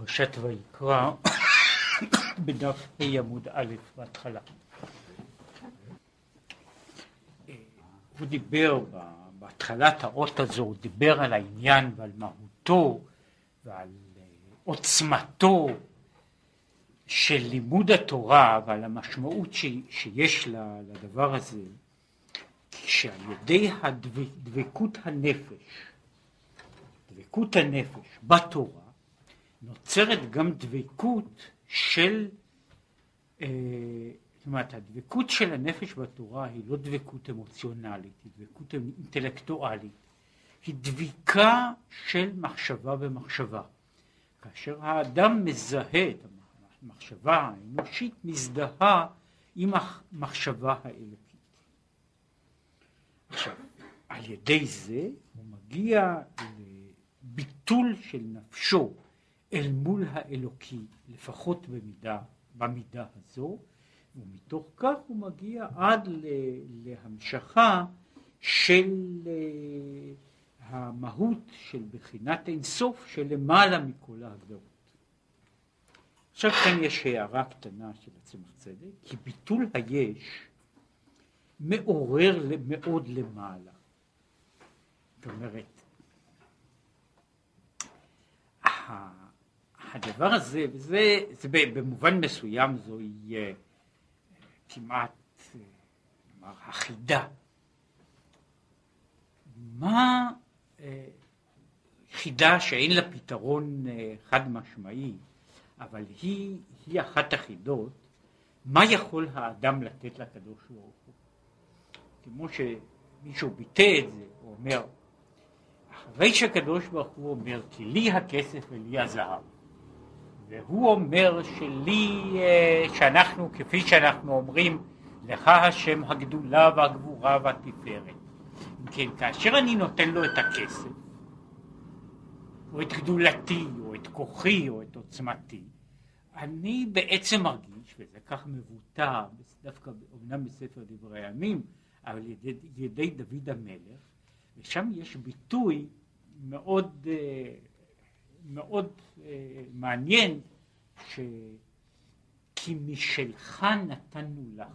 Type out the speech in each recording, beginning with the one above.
פרשת ויקרא בדף ה' עמוד א' בהתחלה. הוא דיבר בהתחלת האות הזו, הוא דיבר על העניין ועל מהותו ועל עוצמתו של לימוד התורה ועל המשמעות שיש לדבר הזה, שעל ידי הדבקות הנפש, דבקות הנפש בתורה, נוצרת גם דבקות של, אה, זאת אומרת הדבקות של הנפש בתורה היא לא דבקות אמוציונלית, היא דבקות אינטלקטואלית, היא דביקה של מחשבה במחשבה. כאשר האדם מזהה את המחשבה האנושית, מזדהה עם המחשבה האלוקית. עכשיו, על ידי זה הוא מגיע לביטול של נפשו אל מול האלוקי, לפחות במידה, במידה הזו, ומתוך כך הוא מגיע עד להמשכה של אה, המהות של בחינת אינסוף שלמעלה מכל ההגדרות. עכשיו כאן יש הערה קטנה של הצמח צדק, כי ביטול היש מעורר מאוד למעלה. זאת אומרת, הדבר הזה, וזה זה במובן מסוים זוהי אה, כמעט אה, נאמר, החידה. מה אה, חידה שאין לה פתרון חד משמעי, אבל היא, היא אחת החידות, מה יכול האדם לתת לקדוש ברוך הוא? כמו שמישהו ביטא את זה, הוא אומר, אחרי שהקדוש ברוך הוא אומר, כי לי הכסף ולי הזהב, והוא אומר שלי, אה, שאנחנו, כפי שאנחנו אומרים, לך השם הגדולה והגבורה והתפארת. אם כן, כאשר אני נותן לו את הכסף, או את גדולתי, או את כוחי, או את עוצמתי, אני בעצם מרגיש, וזה כך מבוטא, דווקא אומנם בספר דברי הימים, אבל ידי, ידי דוד המלך, ושם יש ביטוי מאוד אה, מאוד אה, מעניין ש... כי משלך נתנו לך.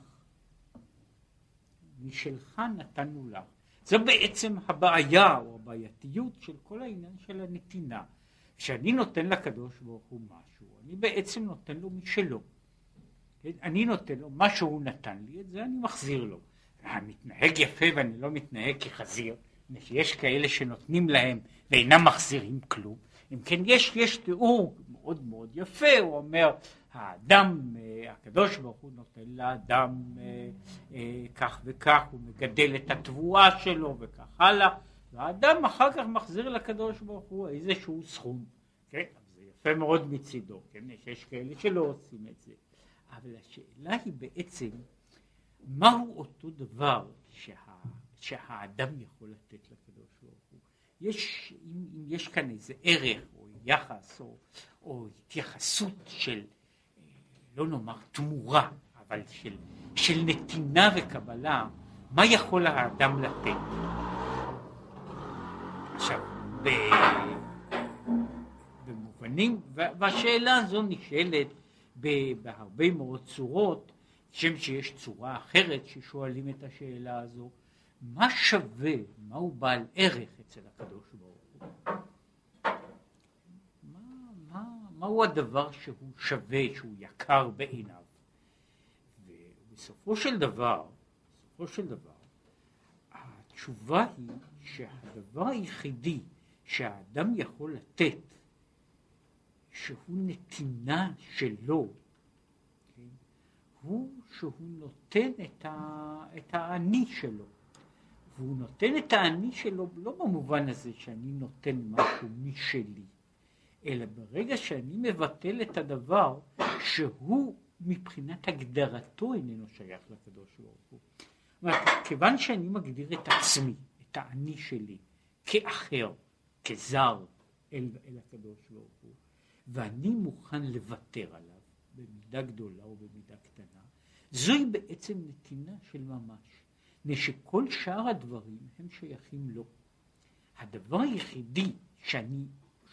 משלך נתנו לך. זו בעצם הבעיה או הבעייתיות של כל העניין של הנתינה. כשאני נותן לקדוש ברוך הוא משהו, אני בעצם נותן לו משלו. כן? אני נותן לו, מה שהוא נתן לי, את זה אני מחזיר לו. אני מתנהג יפה ואני לא מתנהג כחזיר, יש כאלה שנותנים להם ואינם מחזירים כלום. אם כן, יש, יש תיאור מאוד מאוד יפה, הוא אומר, האדם, אה, הקדוש ברוך הוא נותן לאדם אה, אה, כך וכך, הוא מגדל את התבואה שלו וכך הלאה, והאדם אחר כך מחזיר לקדוש ברוך הוא איזשהו סכום, כן, זה יפה מאוד מצידו, כן, יש כאלה שלא עושים את זה, אבל השאלה היא בעצם, מהו אותו דבר שה, שהאדם יכול לתת לקדוש? יש, אם, אם יש כאן איזה ערך או יחס או, או התייחסות של, לא נאמר תמורה, אבל של, של נתינה וקבלה, מה יכול האדם לתת? עכשיו, במובנים, והשאלה הזו נשאלת בהרבה מאוד צורות, שם שיש צורה אחרת ששואלים את השאלה הזו, מה שווה, מהו בעל ערך אצל הקדוש ברוך הוא? מה, מה, הדבר שהוא שווה, שהוא יקר בעיניו? ובסופו של דבר, בסופו של דבר, התשובה היא שהדבר היחידי שהאדם יכול לתת, שהוא נתינה שלו, כן, הוא שהוא נותן את האני שלו. והוא נותן את האני שלו לא במובן הזה שאני נותן משהו משלי, אלא ברגע שאני מבטל את הדבר שהוא מבחינת הגדרתו איננו שייך לקדוש ברוך הוא. כיוון שאני מגדיר את עצמי, את האני שלי, כאחר, כזר אל, אל הקדוש ברוך הוא, ואני מוכן לוותר עליו במידה גדולה או במידה קטנה, זוהי בעצם נתינה של ממש. מפני שכל שאר הדברים הם שייכים לו. הדבר היחידי שאני,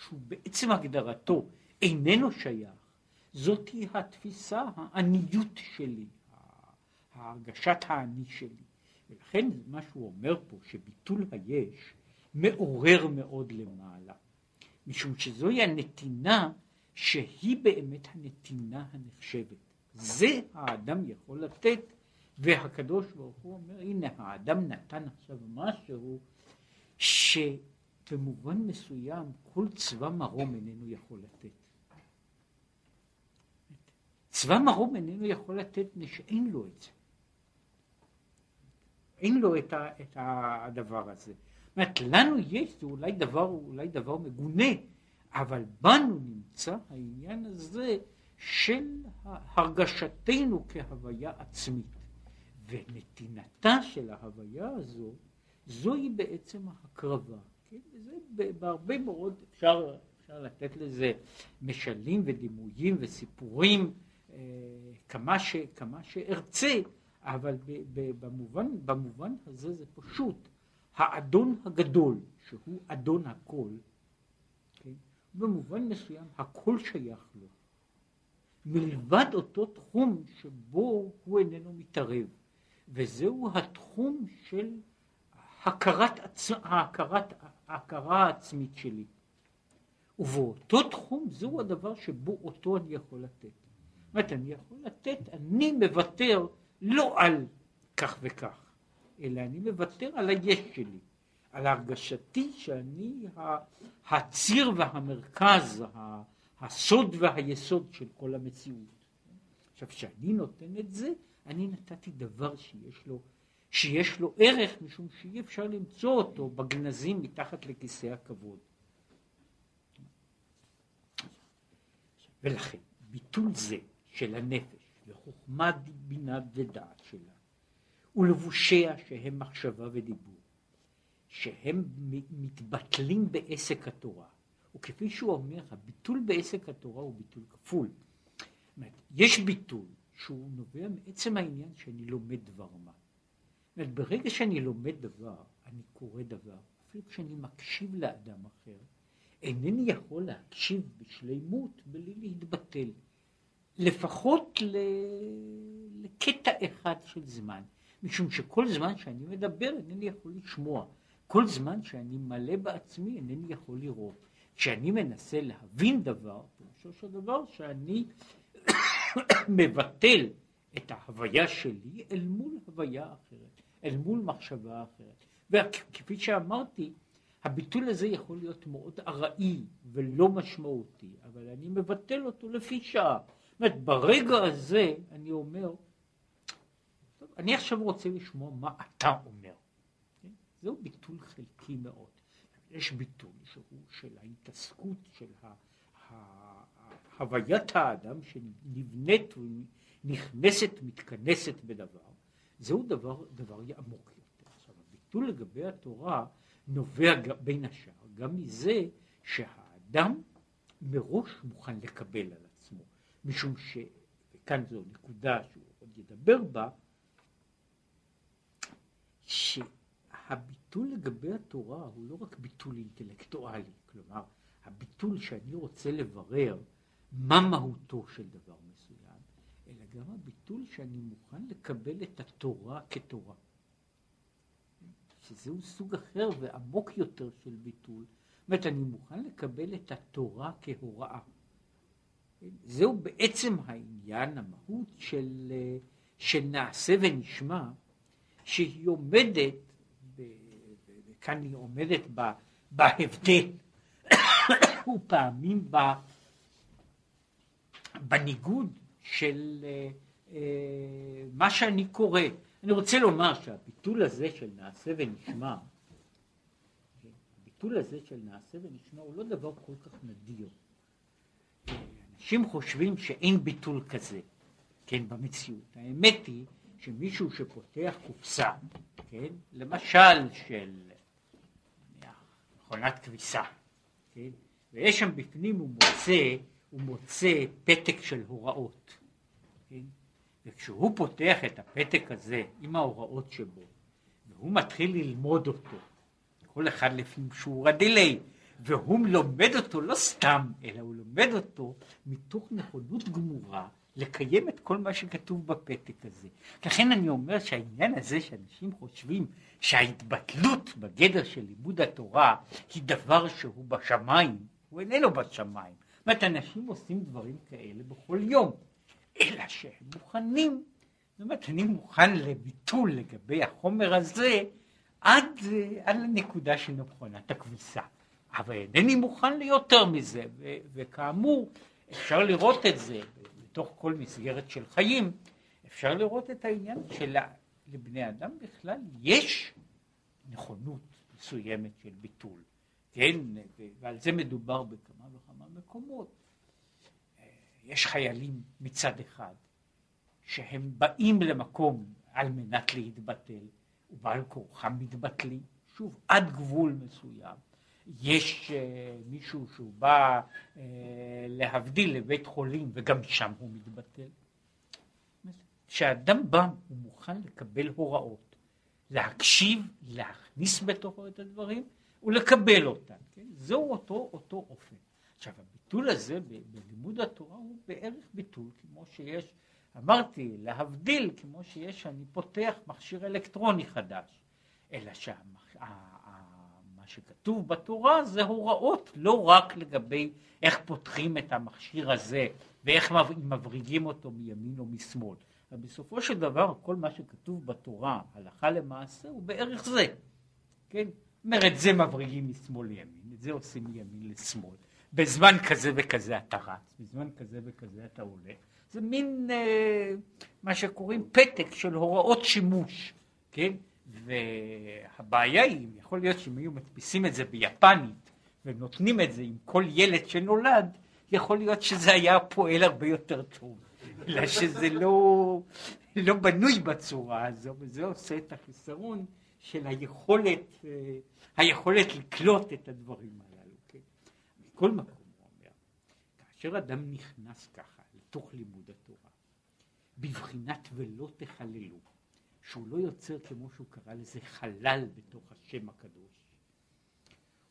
שהוא בעצם הגדרתו איננו שייך. זאתי התפיסה, העניות שלי, הרגשת האני שלי. ולכן מה שהוא אומר פה, שביטול היש מעורר מאוד למעלה. משום שזוהי הנתינה שהיא באמת הנתינה הנחשבת. זה האדם יכול לתת, והקדוש ברוך הוא אומר, הנה האדם נתן עכשיו משהו שבמובן מסוים כל צבא מרום איננו יכול לתת. צבא מרום איננו יכול לתת מפני שאין לו את זה. אין לו את, ה, את הדבר הזה. זאת אומרת, לנו יש, זה אולי דבר, אולי דבר מגונה, אבל בנו נמצא העניין הזה של הרגשתנו כהוויה עצמית. ונתינתה של ההוויה הזו, זוהי בעצם ההקרבה. כן? וזה בהרבה מאוד, אפשר, אפשר לתת לזה משלים ודימויים וסיפורים אה, כמה, ש, כמה שארצה, אבל ב, ב, במובן, במובן הזה זה פשוט. האדון הגדול, שהוא אדון הכל, כן? במובן מסוים הכל שייך לו. מלבד אותו תחום שבו הוא איננו מתערב, וזהו התחום של הכרת, עצ... הכרת, ההכרה העצמית שלי. ובאותו תחום זהו הדבר שבו אותו אני יכול לתת. זאת אומרת, אני יכול לתת, אני מוותר לא על כך וכך, אלא אני מוותר על היש שלי, על הרגשתי שאני הציר והמרכז, הסוד והיסוד של כל המציאות. עכשיו, כשאני נותן את זה, אני נתתי דבר שיש לו, שיש לו ערך, משום שאי אפשר למצוא אותו בגנזים מתחת לכיסא הכבוד. ולכן, ביטול זה של הנפש וחוכמה, בינה ודעת שלה, ולבושיה שהם מחשבה ודיבור, שהם מתבטלים בעסק התורה, וכפי שהוא אומר, הביטול בעסק התורה הוא ביטול כפול. יש ביטול שהוא נובע מעצם העניין שאני לומד דבר מה. אומרת, ברגע שאני לומד דבר, אני קורא דבר, אפילו כשאני מקשיב לאדם אחר, אינני יכול להקשיב בשלימות בלי להתבטל. לפחות ל... לקטע אחד של זמן, משום שכל זמן שאני מדבר אינני יכול לשמוע, כל זמן שאני מלא בעצמי אינני יכול לראות. כשאני מנסה להבין דבר, פירושו של דבר שאני מבטל את ההוויה שלי אל מול הוויה אחרת, אל מול מחשבה אחרת. וכפי שאמרתי, הביטול הזה יכול להיות מאוד ארעי ולא משמעותי, אבל אני מבטל אותו לפי שעה. זאת אומרת, ברגע הזה אני אומר, טוב, אני עכשיו רוצה לשמוע מה אתה אומר. כן? זהו ביטול חלקי מאוד. יש ביטול שהוא של ההתעסקות של ה... הוויית האדם שנבנית ונכנסת, מתכנסת בדבר, זהו דבר, דבר עמוק יותר. עכשיו, הביטול לגבי התורה נובע בין השאר גם מזה שהאדם מראש מוכן לקבל על עצמו, משום ש... וכאן זו נקודה שהוא עוד ידבר בה, שהביטול לגבי התורה הוא לא רק ביטול אינטלקטואלי, כלומר, הביטול שאני רוצה לברר מה מהותו של דבר מסוים, אלא גם הביטול שאני מוכן לקבל את התורה כתורה. שזהו סוג אחר ועמוק יותר של ביטול. זאת אומרת, אני מוכן לקבל את התורה כהוראה. זהו בעצם העניין, המהות של, של נעשה ונשמע, שהיא עומדת, וכאן היא עומדת בהבדל, ופעמים בה בניגוד של אה, אה, מה שאני קורא. אני רוצה לומר שהביטול הזה של נעשה ונשמע, הביטול הזה של נעשה ונשמע הוא לא דבר כל כך נדיר. אנשים חושבים שאין ביטול כזה, כן, במציאות. האמת היא שמישהו שפותח קופסה, כן, למשל של מכונת כביסה, כן, ויש שם בפנים הוא מוצא הוא מוצא פתק של הוראות. כן? וכשהוא פותח את הפתק הזה עם ההוראות שבו, והוא מתחיל ללמוד אותו, כל אחד לפי שיעור הדיליי, והוא לומד אותו לא סתם, אלא הוא לומד אותו מתוך נכונות גמורה לקיים את כל מה שכתוב בפתק הזה. לכן אני אומר שהעניין הזה שאנשים חושבים שההתבטלות בגדר של לימוד התורה היא דבר שהוא בשמיים, הוא איננו בשמיים. זאת אנשים עושים דברים כאלה בכל יום, אלא שהם מוכנים, זאת אומרת, אני מוכן לביטול לגבי החומר הזה עד, עד לנקודה של מכונת הכביסה. אבל אינני מוכן ליותר מזה, ו- וכאמור, אפשר לראות את זה בתוך כל מסגרת של חיים, אפשר לראות את העניין שלבני אדם בכלל יש נכונות מסוימת של ביטול, כן, ועל זה מדובר מקומות. יש חיילים מצד אחד שהם באים למקום על מנת להתבטל, ובעל כורחם מתבטלים, שוב, עד גבול מסוים. יש uh, מישהו שהוא בא uh, להבדיל לבית חולים וגם שם הוא מתבטל. כשאדם בא הוא מוכן לקבל הוראות, להקשיב, להכניס בתוכו את הדברים ולקבל אותם. כן? זהו אותו, אותו אופן. עכשיו הביטול הזה בלימוד התורה הוא בערך ביטול כמו שיש, אמרתי, להבדיל כמו שיש, אני פותח מכשיר אלקטרוני חדש, אלא שהמכשיר שכתוב בתורה זה הוראות לא רק לגבי איך פותחים את המכשיר הזה ואיך מבריגים אותו מימין או משמאל. אבל בסופו של דבר כל מה שכתוב בתורה הלכה למעשה הוא בערך זה. כן? אומרת זה מבריגים משמאל לימין, את זה עושים מימין לשמאל. בזמן כזה וכזה אתה רץ, בזמן כזה וכזה אתה הולך. זה מין אה, מה שקוראים פתק של הוראות שימוש, כן? והבעיה היא, יכול להיות שאם היו מדפיסים את זה ביפנית ונותנים את זה עם כל ילד שנולד, יכול להיות שזה היה פועל הרבה יותר טוב, אלא שזה לא, לא בנוי בצורה הזו, וזה עושה את החיסרון של היכולת, אה, היכולת לקלוט את הדברים הללו. מכל מקום, הוא אומר, כאשר אדם נכנס ככה לתוך לימוד התורה, בבחינת ולא תחללו, שהוא לא יוצר כמו שהוא קרא לזה חלל בתוך השם הקדוש.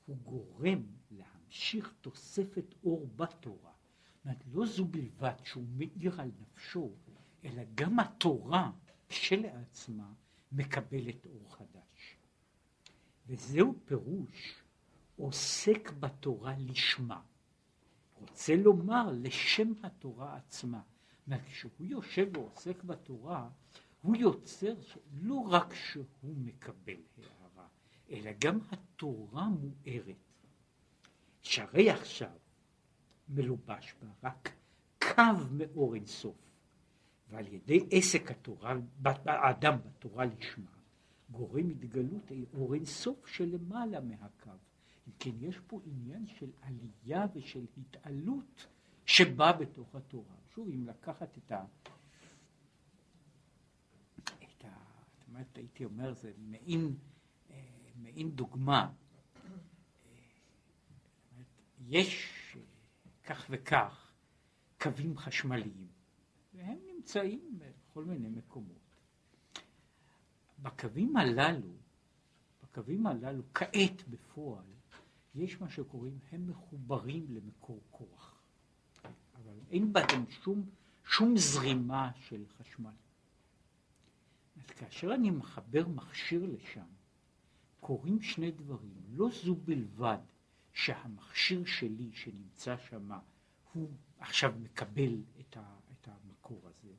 הוא גורם להמשיך תוספת אור בתורה. אומרת, לא זו בלבד שהוא מאיר על נפשו, אלא גם התורה כשלעצמה מקבלת אור חדש. וזהו פירוש עוסק בתורה לשמה. רוצה לומר לשם התורה עצמה. כשהוא יושב ועוסק בתורה, הוא יוצר לא רק שהוא מקבל הערה, אלא גם התורה מוארת. שהרי עכשיו מלובש בה רק קו מאור אינסוף, ועל ידי עסק התורה, האדם בתורה לשמה, גורם התגלות אור אינסוף שלמעלה מהקו. אם כן, יש פה עניין של עלייה ושל התעלות שבא בתוך התורה. שוב, אם לקחת את ה... באמת הייתי אומר זה מעין, אה, מעין דוגמה. יש כך וכך קווים חשמליים, והם נמצאים בכל מיני מקומות. בקווים הללו, בקווים הללו, כעת בפועל, יש מה שקוראים, הם מחוברים למקור כוח, אבל אין בהם שום, שום זרימה של חשמל. אז כאשר אני מחבר מכשיר לשם, קורים שני דברים. לא זו בלבד שהמכשיר שלי שנמצא שם, הוא עכשיו מקבל את, ה, את המקור הזה,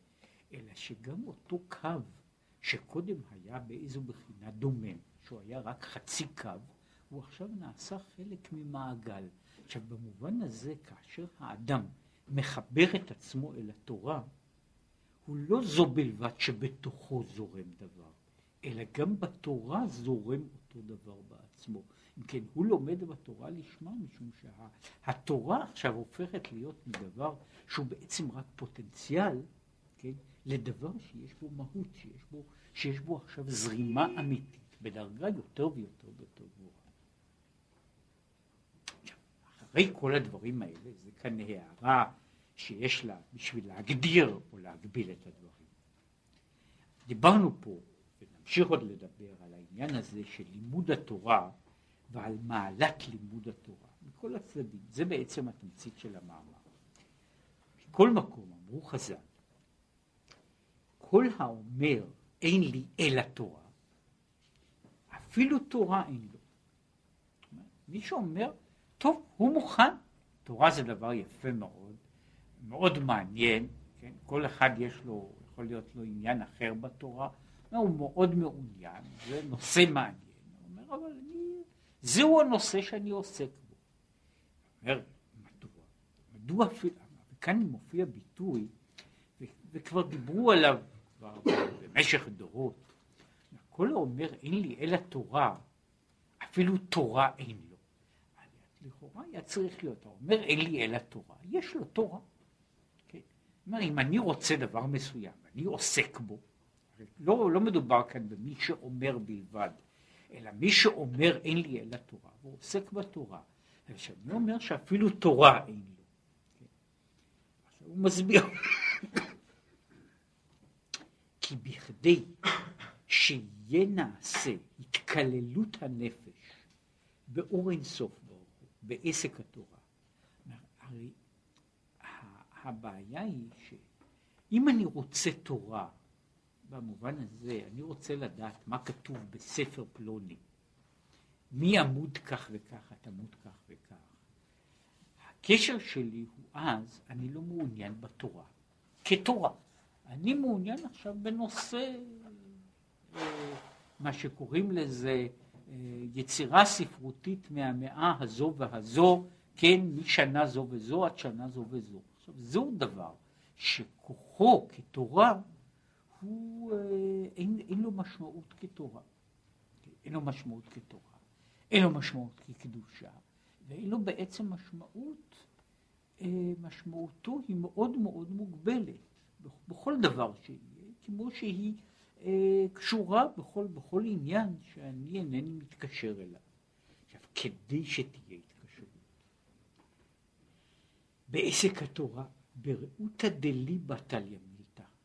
אלא שגם אותו קו שקודם היה באיזו בחינה דומם, שהוא היה רק חצי קו, הוא עכשיו נעשה חלק ממעגל. עכשיו במובן הזה, כאשר האדם מחבר את עצמו אל התורה, הוא לא זו בלבד שבתוכו זורם דבר, אלא גם בתורה זורם אותו דבר בעצמו. אם כן, הוא לומד בתורה לשמה, משום שהתורה שה, עכשיו הופכת להיות מדבר שהוא בעצם רק פוטנציאל, כן, לדבר שיש בו מהות, שיש בו, שיש בו עכשיו זרימה אמיתית, בדרגה יותר ויותר ויותר גבוהה. אחרי כל הדברים האלה, זה כאן הערה שיש לה בשביל להגדיר או להגביל את הדברים. דיברנו פה, ונמשיך עוד לדבר על העניין הזה של לימוד התורה ועל מעלת לימוד התורה. מכל הצדדים. זה בעצם התמצית של המאמר. מכל מקום, אמרו חז"ל, כל האומר אין לי אלא תורה, אפילו תורה אין לו. מי שאומר, טוב, הוא מוכן. תורה זה דבר יפה מאוד, מאוד מעניין, כן? כל אחד יש לו, יכול להיות לו עניין אחר בתורה, הוא מאוד מעוניין, זה נושא מעניין. הוא אומר, אבל אני, זהו הנושא שאני עוסק בו. אומר, מדוע? מדוע אפילו, וכאן מופיע ביטוי, וכבר דיברו עליו כבר במשך דורות. כל האומר אין לי אלא תורה, אפילו תורה אין לו. לכאורה היה צריך להיות, האומר אין לי אלא תורה, יש לו תורה. כן? אומר, אם אני רוצה דבר מסוים, אני עוסק בו, לא, לא מדובר כאן במי שאומר בלבד, אלא מי שאומר אין לי אלא תורה, והוא עוסק בתורה. כשאני אומר שאפילו תורה אין לו. כן? עכשיו הוא מסביר. כי בכדי שיהיה נעשה התקללות הנפש באור אינסוף הוא, בעסק התורה. הרי הבעיה היא שאם אני רוצה תורה, במובן הזה, אני רוצה לדעת מה כתוב בספר פלוני, מי עמוד כך וכך, את עמוד כך וכך. הקשר שלי הוא אז, אני לא מעוניין בתורה, כתורה. אני מעוניין עכשיו בנושא, אה, מה שקוראים לזה, יצירה ספרותית מהמאה הזו והזו, כן, משנה זו וזו עד שנה זו וזו. עכשיו, זהו דבר שכוחו כתורה, הוא, אה, אין, אין לו משמעות כתורה. אין לו משמעות כתורה. אין לו משמעות כקדושה, ואין לו בעצם משמעות, משמעותו היא מאוד מאוד מוגבלת. בכל דבר שיהיה, כמו שהיא אה, קשורה בכל, בכל עניין שאני אינני מתקשר אליו. עכשיו, כדי שתהיה התקשרות, בעסק התורה, ברעותא דליבא תליא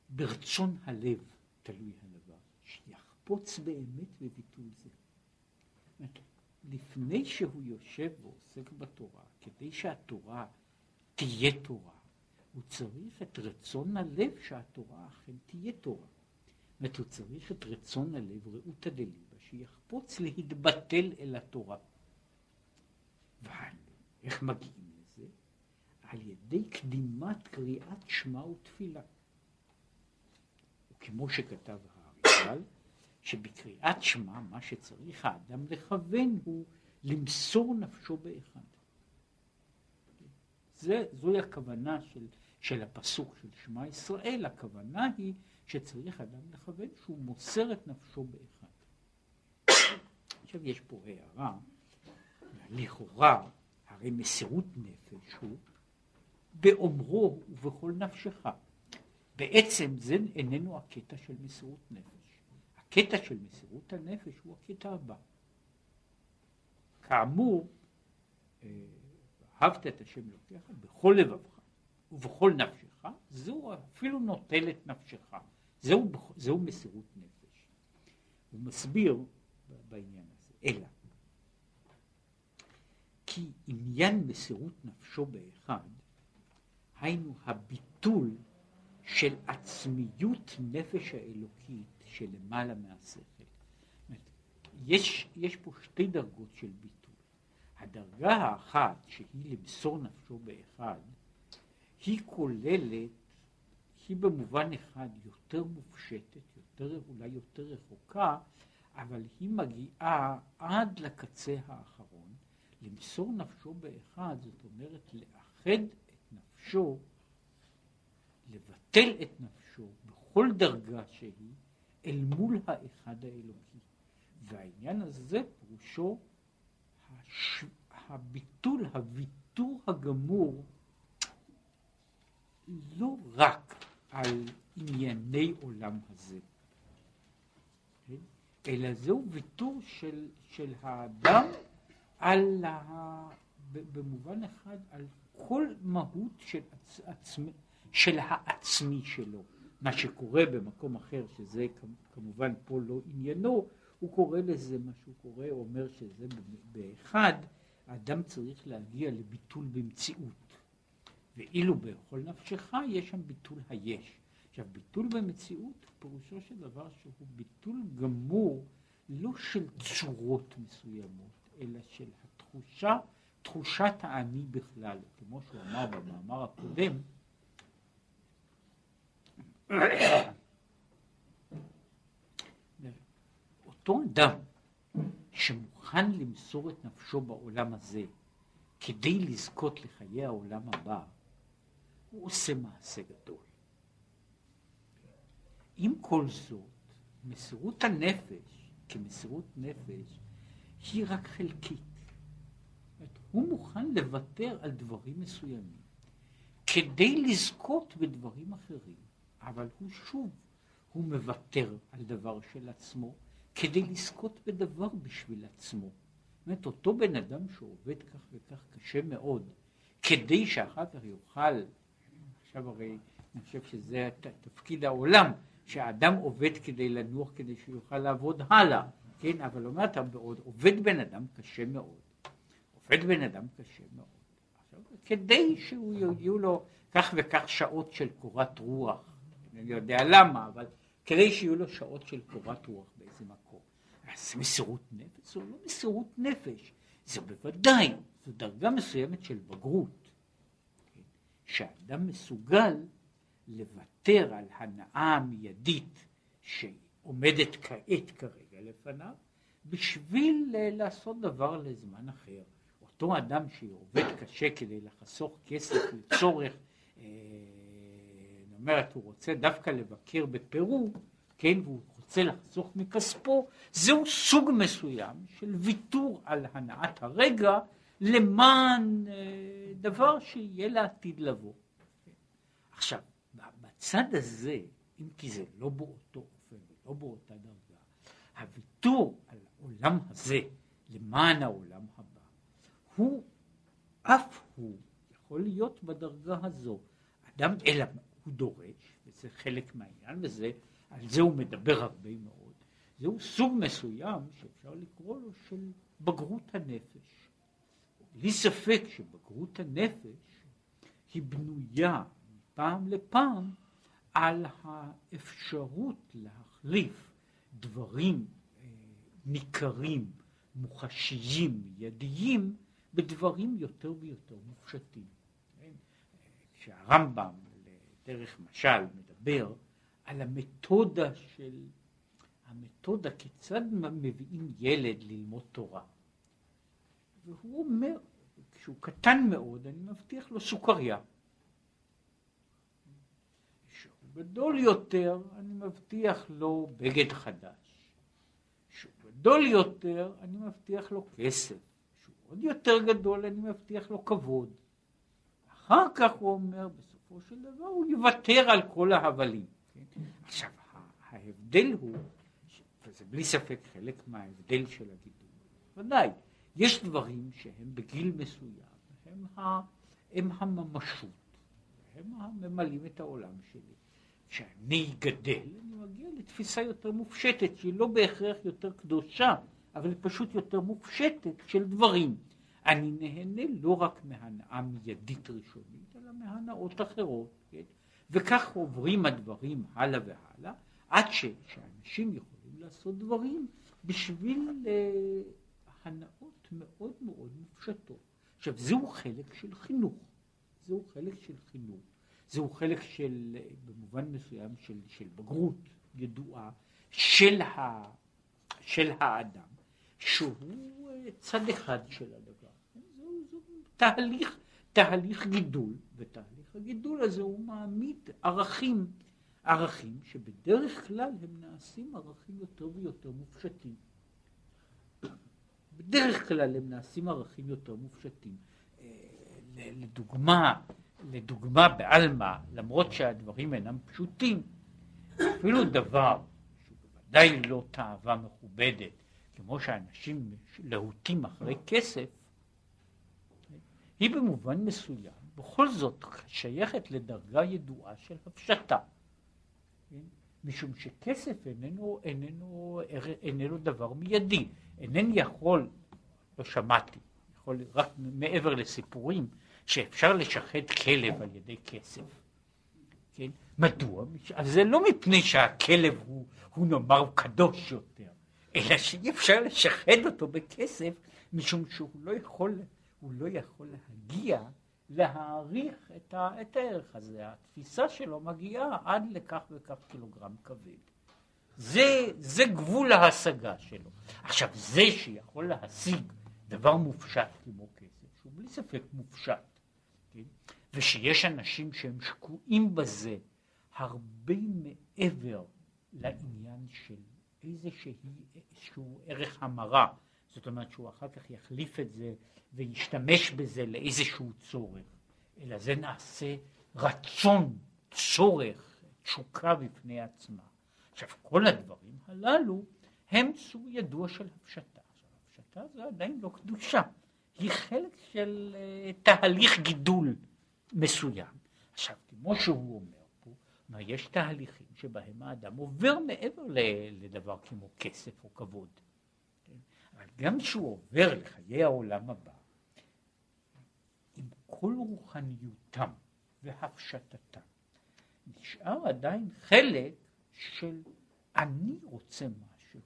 ברצון הלב תלוי הדבר, שיחפוץ באמת בביטול זה. לפני שהוא יושב ועוסק בתורה, כדי שהתורה תהיה תורה, הוא צריך את רצון הלב שהתורה אכן תהיה תורה. זאת הוא צריך את רצון הלב, רעותא דליבה, שיחפוץ להתבטל אל התורה. ואיך מגיעים לזה? על ידי קדימת קריאת שמע ותפילה. וכמו שכתב האריזל, שבקריאת שמע מה שצריך האדם לכוון הוא למסור נפשו באחד. זה, זוהי הכוונה של של הפסוק של שמע ישראל, הכוונה היא שצריך אדם לכוון שהוא מוסר את נפשו באחד. עכשיו יש פה הערה, לכאורה, הרי מסירות נפש הוא באומרו ובכל נפשך. בעצם זה איננו הקטע של מסירות נפש. הקטע של מסירות הנפש הוא הקטע הבא. כאמור, אה, אהבת את השם אלוקיך בכל לבבך. ובכל נפשך, זהו אפילו נוטל את נפשך. זהו, זהו מסירות נפש. הוא מסביר בעניין הזה, אלא כי עניין מסירות נפשו באחד, היינו הביטול של עצמיות נפש האלוקית שלמעלה מהשכל. יש, יש פה שתי דרגות של ביטול. הדרגה האחת, שהיא למסור נפשו באחד, היא כוללת, היא במובן אחד יותר מופשטת, יותר, אולי יותר רחוקה, אבל היא מגיעה עד לקצה האחרון, למסור נפשו באחד, זאת אומרת לאחד את נפשו, לבטל את נפשו בכל דרגה שהיא, אל מול האחד האלוקי. והעניין הזה פירושו הש... הביטול, הוויתור הגמור לא רק על ענייני עולם הזה, כן? אלא זהו ויתור של, של האדם על ה... במובן אחד על כל מהות של, עצמי, של העצמי שלו. מה שקורה במקום אחר, שזה כמובן פה לא עניינו, הוא קורא לזה מה שהוא קורא, אומר שזה באחד, האדם צריך להגיע לביטול במציאות. ואילו בכל נפשך יש שם ביטול היש. עכשיו, ביטול במציאות פירושו של דבר שהוא ביטול גמור לא של צורות מסוימות, אלא של התחושה, תחושת האני בכלל. כמו שהוא אמר במאמר הקודם, אותו אדם שמוכן למסור את נפשו בעולם הזה כדי לזכות לחיי העולם הבא, הוא עושה מעשה גדול. עם כל זאת, מסירות הנפש כמסירות נפש היא רק חלקית. הוא מוכן לוותר על דברים מסוימים כדי לזכות בדברים אחרים, אבל הוא שוב, הוא מוותר על דבר של עצמו כדי לזכות בדבר בשביל עצמו. זאת אומרת, אותו בן אדם שעובד כך וכך קשה מאוד, כדי שאחר כך יוכל, עכשיו הרי אני חושב שזה תפקיד העולם, שהאדם עובד כדי לנוח כדי שהוא יוכל לעבוד הלאה, כן, אבל אומרת, עובד בן אדם קשה מאוד, עובד בן אדם קשה מאוד, עכשיו, כדי שהוא יהיו לו כך וכך שעות של קורת רוח, אני יודע למה, אבל כדי שיהיו לו שעות של קורת רוח באיזה מקום. אז זה מסירות נפש? זו לא מסירות נפש, זה בוודאי, זו דרגה מסוימת של בגרות? שאדם מסוגל לוותר על הנאה מיידית שעומדת כעת כרגע לפניו, בשביל לעשות דבר לזמן אחר. אותו אדם שעובד קשה כדי לחסוך כסף לצורך אה, אומרת, הוא רוצה דווקא לבקר בפרו, כן, והוא רוצה לחסוך מכספו, זהו סוג מסוים של ויתור על הנעת הרגע למען אה, דבר שיהיה לעתיד לבוא. עכשיו, בצד הזה, אם כי זה לא באותו אופן, לא באותה דרגה, הוויתור על העולם הזה למען העולם הבא, הוא, אף הוא, יכול להיות בדרגה הזו. אדם, אלא הוא דורש, וזה חלק מהעניין, וזה, על זה הוא מדבר הרבה מאוד, זהו סוג מסוים שאפשר לקרוא לו של בגרות הנפש. בלי ספק שבגרות הנפש היא בנויה מפעם לפעם על האפשרות להחליף דברים אה, ניכרים, מוחשיים, ידיים, בדברים יותר ויותר מופשטים. כן? כשהרמב"ם דרך משל מדבר על המתודה של, המתודה כיצד מביאים ילד ללמוד תורה. והוא אומר, כשהוא קטן מאוד, אני מבטיח לו סוכריה. כשהוא גדול יותר, אני מבטיח לו בגד חדש. כשהוא גדול יותר, אני מבטיח לו כסף. כשהוא עוד יותר גדול, אני מבטיח לו כבוד. אחר כך הוא אומר, בסופו של דבר הוא יוותר על כל ההבלים. כן? עכשיו, ההבדל הוא, וזה בלי ספק חלק מההבדל של הגידול, ודאי, יש דברים שהם בגיל מסוים, הם, ה, הם הממשות, הם הממלאים את העולם שלי. כשאני גדל, אני מגיע לתפיסה יותר מופשטת, שהיא לא בהכרח יותר קדושה, אבל פשוט יותר מופשטת של דברים. אני נהנה לא רק מהנאה מיידית ראשונית, אלא מהנאות אחרות, כן? וכך עוברים הדברים הלאה והלאה, עד ש, שאנשים יכולים לעשות דברים בשביל uh, הנאות מאוד מאוד מופשטות. עכשיו, זהו חלק של חינוך, זהו חלק של חינוך, זהו חלק של, במובן מסוים, של, של בגרות ידועה של, ה, של האדם, שהוא אה, צד אחד של הדבר. תהליך, תהליך גידול, ותהליך הגידול הזה הוא מעמיד ערכים, ערכים שבדרך כלל הם נעשים ערכים יותר ויותר מופשטים. בדרך כלל הם נעשים ערכים יותר מופשטים. אה, לדוגמה, לדוגמה בעלמא, למרות שהדברים אינם פשוטים, אפילו דבר שהוא בוודאי לא תאווה מכובדת, כמו שאנשים להוטים אחרי כסף, היא במובן מסוים בכל זאת שייכת לדרגה ידועה של הפשטה. משום שכסף איננו, איננו, איננו דבר מיידי. אינני יכול, לא שמעתי, יכול, רק מעבר לסיפורים, שאפשר לשחד כלב על ידי כסף. כן? מדוע? אז זה לא מפני שהכלב הוא, הוא נאמר הוא קדוש יותר, אלא שאי אפשר לשחד אותו בכסף, משום שהוא לא יכול, הוא לא יכול להגיע להעריך את, ה, את הערך הזה. התפיסה שלו מגיעה עד לכך וכך קילוגרם כבד. זה, זה גבול ההשגה שלו. עכשיו, זה שיכול להשיג דבר מופשט כמו כסף, שהוא בלי ספק מופשט, כן? ושיש אנשים שהם שקועים בזה הרבה מעבר לעניין של איזשהו ערך המרה, זאת אומרת שהוא אחר כך יחליף את זה וישתמש בזה לאיזשהו צורך, אלא זה נעשה רצון, צורך, תשוקה בפני עצמה. עכשיו, כל הדברים הללו הם סוג ידוע של הפשטה. עכשיו, הפשטה זה עדיין לא קדושה, היא חלק של uh, תהליך גידול מסוים. עכשיו, כמו שהוא אומר פה, מה, יש תהליכים שבהם האדם עובר מעבר לדבר כמו כסף או כבוד. גם כשהוא עובר לחיי העולם הבא, עם כל רוחניותם והפשטתם, נשאר עדיין חלק של אני רוצה משהו.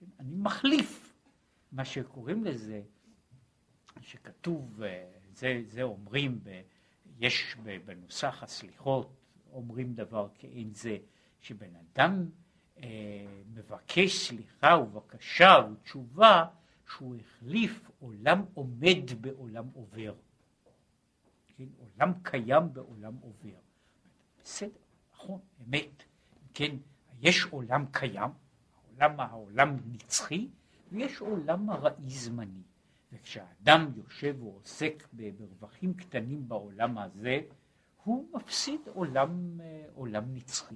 כן? אני מחליף מה שקוראים לזה, שכתוב, אה, זה, זה אומרים, ב, יש בנוסח הסליחות, אומרים דבר כאין זה, שבן אדם מבקש סליחה ובקשה ותשובה, שהוא החליף עולם עומד בעולם עובר. כן? עולם קיים בעולם עובר. בסדר, נכון, אמת. כן, יש עולם קיים, העולם, העולם נצחי, ויש עולם ארעי זמני. וכשאדם יושב ועוסק ברווחים קטנים בעולם הזה, הוא מפסיד עולם, אה, עולם נצחי.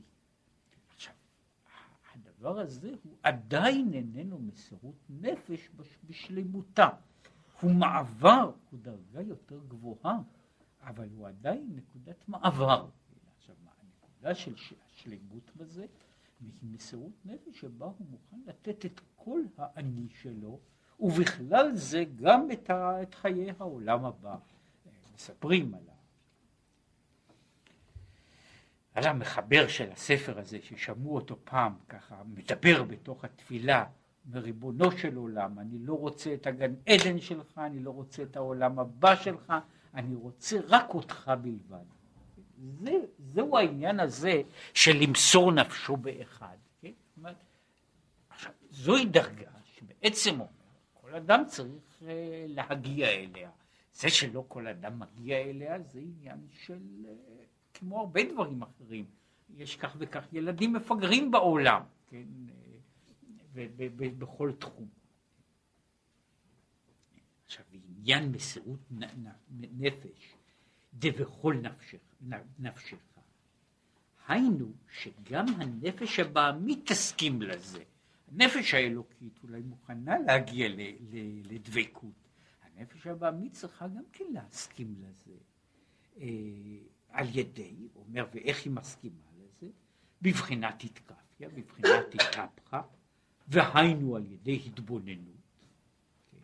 הדבר הזה הוא עדיין איננו מסירות נפש בשלמותה. הוא מעבר, הוא דרגה יותר גבוהה, אבל הוא עדיין נקודת מעבר. עכשיו, הנקודה של השלמות בזה, והיא מסירות נפש שבה הוא מוכן לתת את כל האני שלו, ובכלל זה גם את, חיי העולם הבא. מספרים על, על המחבר של הספר הזה, ששמעו אותו פעם, ככה מדבר בתוך התפילה, מריבונו של עולם, אני לא רוצה את הגן עדן שלך, אני לא רוצה את העולם הבא שלך, אני רוצה רק אותך בלבד. זה, זהו העניין הזה של למסור נפשו באחד. כן? עכשיו, זוהי דרגה שבעצם אומר, כל אדם צריך אה, להגיע אליה. זה שלא כל אדם מגיע אליה זה עניין של, אה, כמו הרבה דברים אחרים, יש כך וכך ילדים מפגרים בעולם, כן? ובכל תחום. עכשיו, עניין מסירות נפש, דבכל נפשך, נפשך. היינו שגם הנפש הבעמית תסכים לזה. הנפש האלוקית אולי מוכנה להגיע לדבקות. הנפש הבעמית צריכה גם כן להסכים לזה. על ידי, הוא אומר, ואיך היא מסכימה לזה? בבחינת התקפיה, בבחינת התהפכה, והיינו על ידי התבוננות. כן?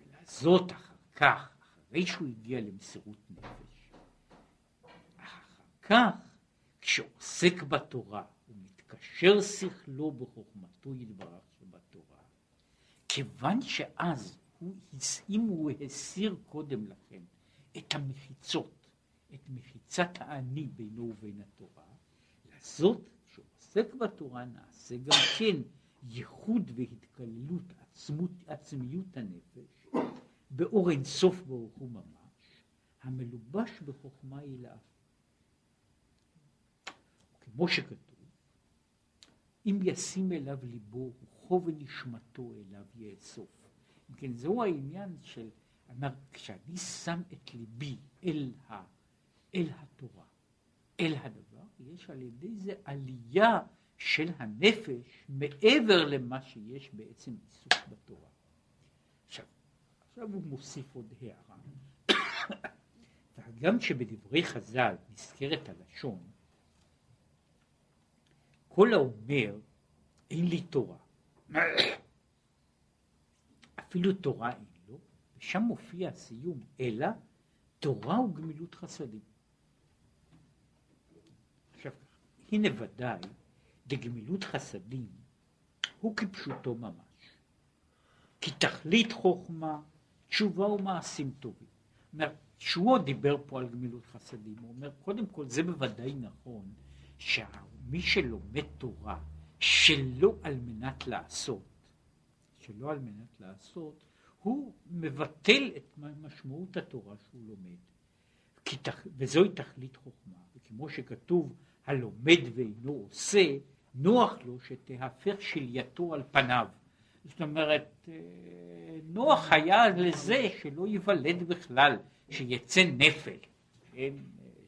ולזאת אחר כך, אחרי שהוא הגיע למסירות נפש, כך כשעוסק בתורה ומתקשר שכלו בחוכמתו יתברך שבתורה, כיוון שאז הוא, אם הוא הסיר קודם לכן את המחיצות, את מחיצת האני בינו ובין התורה, לזאת שעוסק בתורה נעשה גם כן ייחוד והתקללות עצמות, עצמיות הנפש באור אינסוף ברוך הוא ממש, המלובש בחוכמה הילאה. כמו שכתוב, אם ישים אליו ליבו, רוחו ונשמתו אליו יאסוף. כן, זהו העניין של, אמר, כשאני שם את ליבי אל, ה, אל התורה, אל הדבר, יש על ידי זה עלייה של הנפש מעבר למה שיש בעצם עיסוק בתורה. עכשיו, עכשיו הוא מוסיף עוד הערה. גם שבדברי חז"ל נזכרת הלשון, כל האומר, אין לי תורה, אפילו תורה אין לו, ושם מופיע הסיום, אלא תורה וגמילות חסדים. עכשיו, הנה ודאי, דגמילות חסדים הוא כפשוטו ממש. כי תכלית חוכמה, תשובה ומעשים טובים. אומר, עוד דיבר פה על גמילות חסדים, הוא אומר, קודם כל זה בוודאי נכון, שמי שלומד תורה שלא על מנת לעשות, שלא על מנת לעשות, הוא מבטל את משמעות התורה שהוא לומד. וזוהי תכלית חוכמה, וכמו שכתוב, הלומד ואינו עושה, נוח לו שתהפך שלייתו על פניו. זאת אומרת, אה, נוח היה לזה שלא ייוולד בכלל, שיצא נפל, כן?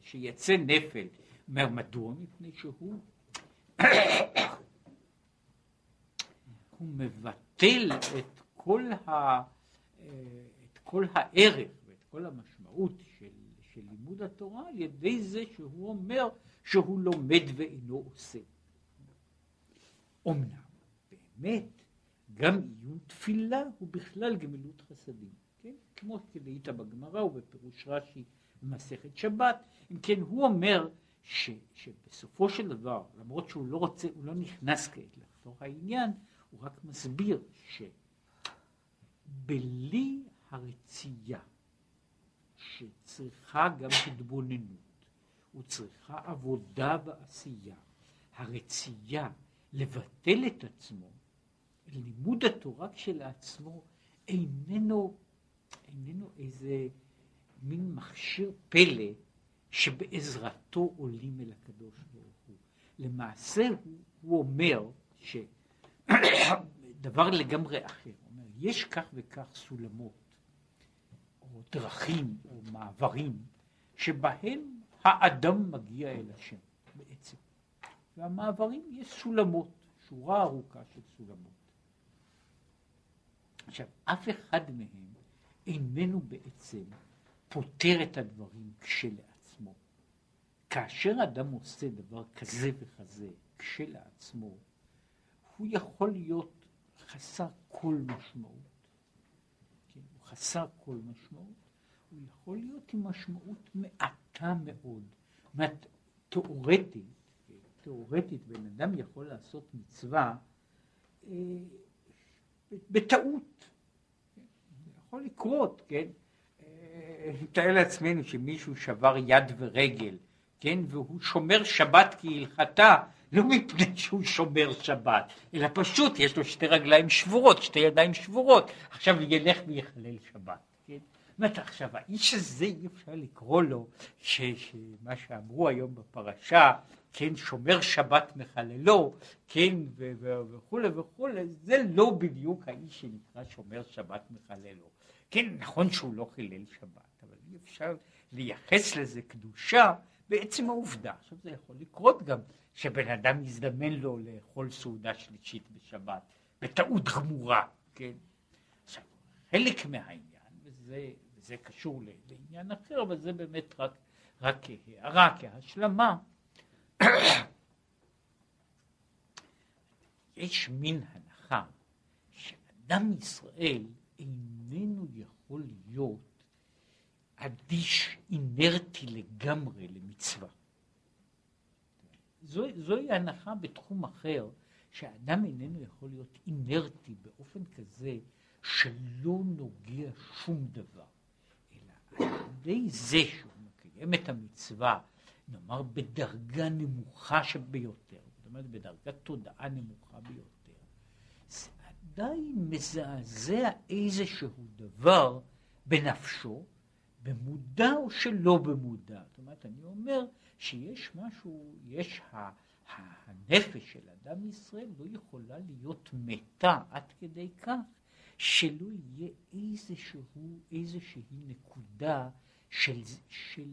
שיצא נפל. אומר, מדוע? מפני שהוא הוא מבטל את כל, ה, אה, את כל הערך ואת כל המשמעות של, של לימוד התורה על ידי זה שהוא אומר שהוא לומד ואינו עושה. אמנם, באמת, גם עיון תפילה הוא בכלל גמילות חסדים, כן? כמו שכדאית בגמרא ובפירוש רש"י במסכת שבת, אם כן הוא אומר ש, שבסופו של דבר, למרות שהוא לא רוצה, הוא לא נכנס כעת לתוך העניין, הוא רק מסביר שבלי הרצייה שצריכה גם התבוננות וצריכה עבודה ועשייה, הרצייה לבטל את עצמו, לימוד התורה כשלעצמו איננו, איננו איזה מין מכשיר פלא שבעזרתו עולים אל הקדוש ברוך הוא. למעשה הוא, הוא אומר שדבר לגמרי אחר, אומר, יש כך וכך סולמות, או דרכים, או מעברים, שבהם האדם מגיע אל השם בעצם. והמעברים יש סולמות, שורה ארוכה של סולמות. עכשיו, אף אחד מהם איננו בעצם פותר את הדברים כשלעצמו. כאשר אדם עושה דבר כזה וכזה כשלעצמו, הוא יכול להיות חסר כל משמעות. כן? הוא חסר כל משמעות. הוא יכול להיות עם משמעות מעטה מאוד. זאת תיאורטית, תיאורטית בן אדם יכול לעשות מצווה אה, בטעות. יכול לקרות, כן? אה, נתאר לעצמנו שמישהו שבר יד ורגל, כן? והוא שומר שבת כהלכתה, לא מפני שהוא שומר שבת, אלא פשוט יש לו שתי רגליים שבורות, שתי ידיים שבורות, עכשיו ילך ויחלל שבת. כן? אומרת, עכשיו, האיש הזה אי אפשר לקרוא לו, שמה שאמרו היום בפרשה, כן, שומר שבת מחללו, כן, וכולי וכולי, זה לא בדיוק האיש שנקרא שומר שבת מחללו. כן, נכון שהוא לא חילל שבת, אבל אי אפשר לייחס לזה קדושה בעצם העובדה. עכשיו זה יכול לקרות גם שבן אדם יזדמן לו לאכול סעודה שלישית בשבת, בטעות גמורה, כן? עכשיו, חלק מהעניין, וזה, וזה קשור לעניין אחר, אבל זה באמת רק, רק כהערה, כהשלמה, יש מין הנחה שאדם ישראל איננו יכול להיות אדיש, אינרטי לגמרי למצווה. זו, זוהי הנחה בתחום אחר, שהאדם איננו יכול להיות אינרטי באופן כזה שלא נוגע שום דבר, ידי זה שהוא מקיים את המצווה, נאמר בדרגה נמוכה שביותר, זאת אומרת בדרגת תודעה נמוכה ביותר, זה עדיין מזעזע איזשהו דבר בנפשו, במודע או שלא במודע. זאת אומרת, אני אומר שיש משהו, יש ה, הנפש של אדם ישראל לא יכולה להיות מתה עד כדי כך שלא יהיה איזשהו, איזושהי נקודה של, של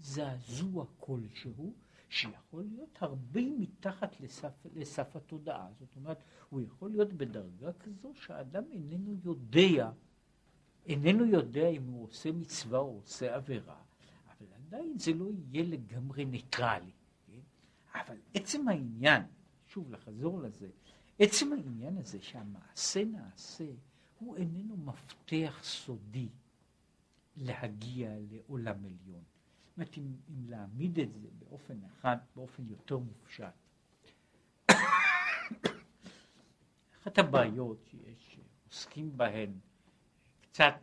זעזוע כלשהו, שיכול להיות הרבה מתחת לסף, לסף התודעה. זאת אומרת, הוא יכול להיות בדרגה כזו שהאדם איננו יודע איננו יודע אם הוא עושה מצווה או עושה עבירה, אבל עדיין זה לא יהיה לגמרי ניטרלי. כן? אבל עצם העניין, שוב לחזור לזה, עצם העניין הזה שהמעשה נעשה, הוא איננו מפתח סודי להגיע לעולם עליון. זאת אומרת, אם, אם להעמיד את זה באופן אחד, באופן יותר מופשט. אחת הבעיות שיש, עוסקים בהן, קצת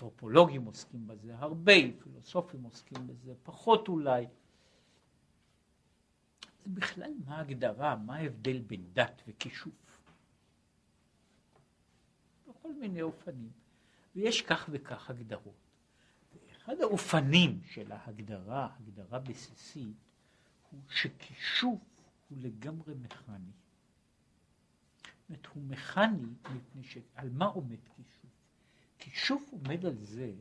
אנתרופולוגים עוסקים בזה הרבה, פילוסופים עוסקים בזה פחות אולי. זה בכלל מה ההגדרה, מה ההבדל בין דת וכישוף. בכל מיני אופנים. ויש כך וכך הגדרות. אחד האופנים של ההגדרה, הגדרה בסיסית, הוא שכישוף הוא לגמרי מכני. זאת הוא מכני מפני ש... על מה עומד כישוף? כישוף עומד על זה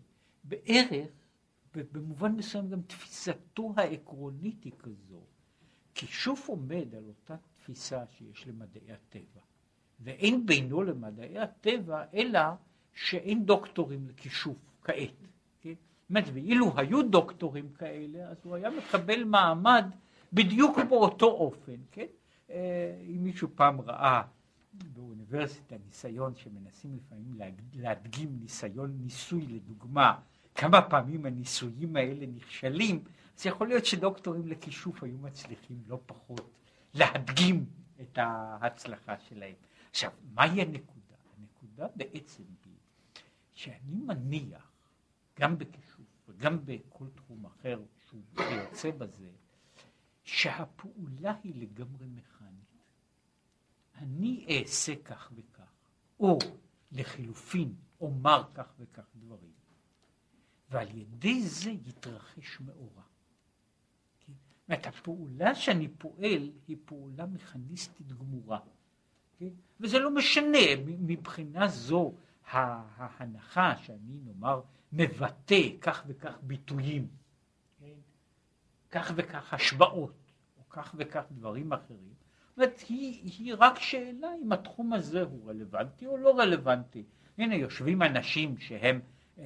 בערך, במובן מסוים גם תפיסתו העקרונית היא כזו. כישוף עומד על אותה תפיסה שיש למדעי הטבע, ואין בינו למדעי הטבע אלא שאין דוקטורים לכישוף כעת. כן? זאת ואילו היו דוקטורים כאלה, אז הוא היה מקבל מעמד בדיוק באותו אופן. כן? אה, אם מישהו פעם ראה באוניברסיטה ניסיון שמנסים לפעמים להדגים ניסיון ניסוי לדוגמה, כמה פעמים הניסויים האלה נכשלים, אז יכול להיות שדוקטורים לכישוף היו מצליחים לא פחות להדגים את ההצלחה שלהם. עכשיו, מהי הנקודה? הנקודה בעצם היא שאני מניח, גם בכישוף וגם בכל תחום אחר שהוא יוצא בזה, שהפעולה היא לגמרי מכנית. אני אעשה כך וכך, או לחילופין אומר כך וכך דברים, ועל ידי זה יתרחש מאורע. כן? זאת אומרת, הפעולה שאני פועל היא פעולה מכניסטית גמורה. כן? וזה לא משנה, מבחינה זו ההנחה שאני נאמר מבטא כך וכך ביטויים, כן? כך וכך השוואות, או כך וכך דברים אחרים, אומרת, היא, היא רק שאלה אם התחום הזה הוא רלוונטי או לא רלוונטי. הנה, יושבים אנשים שהם אה,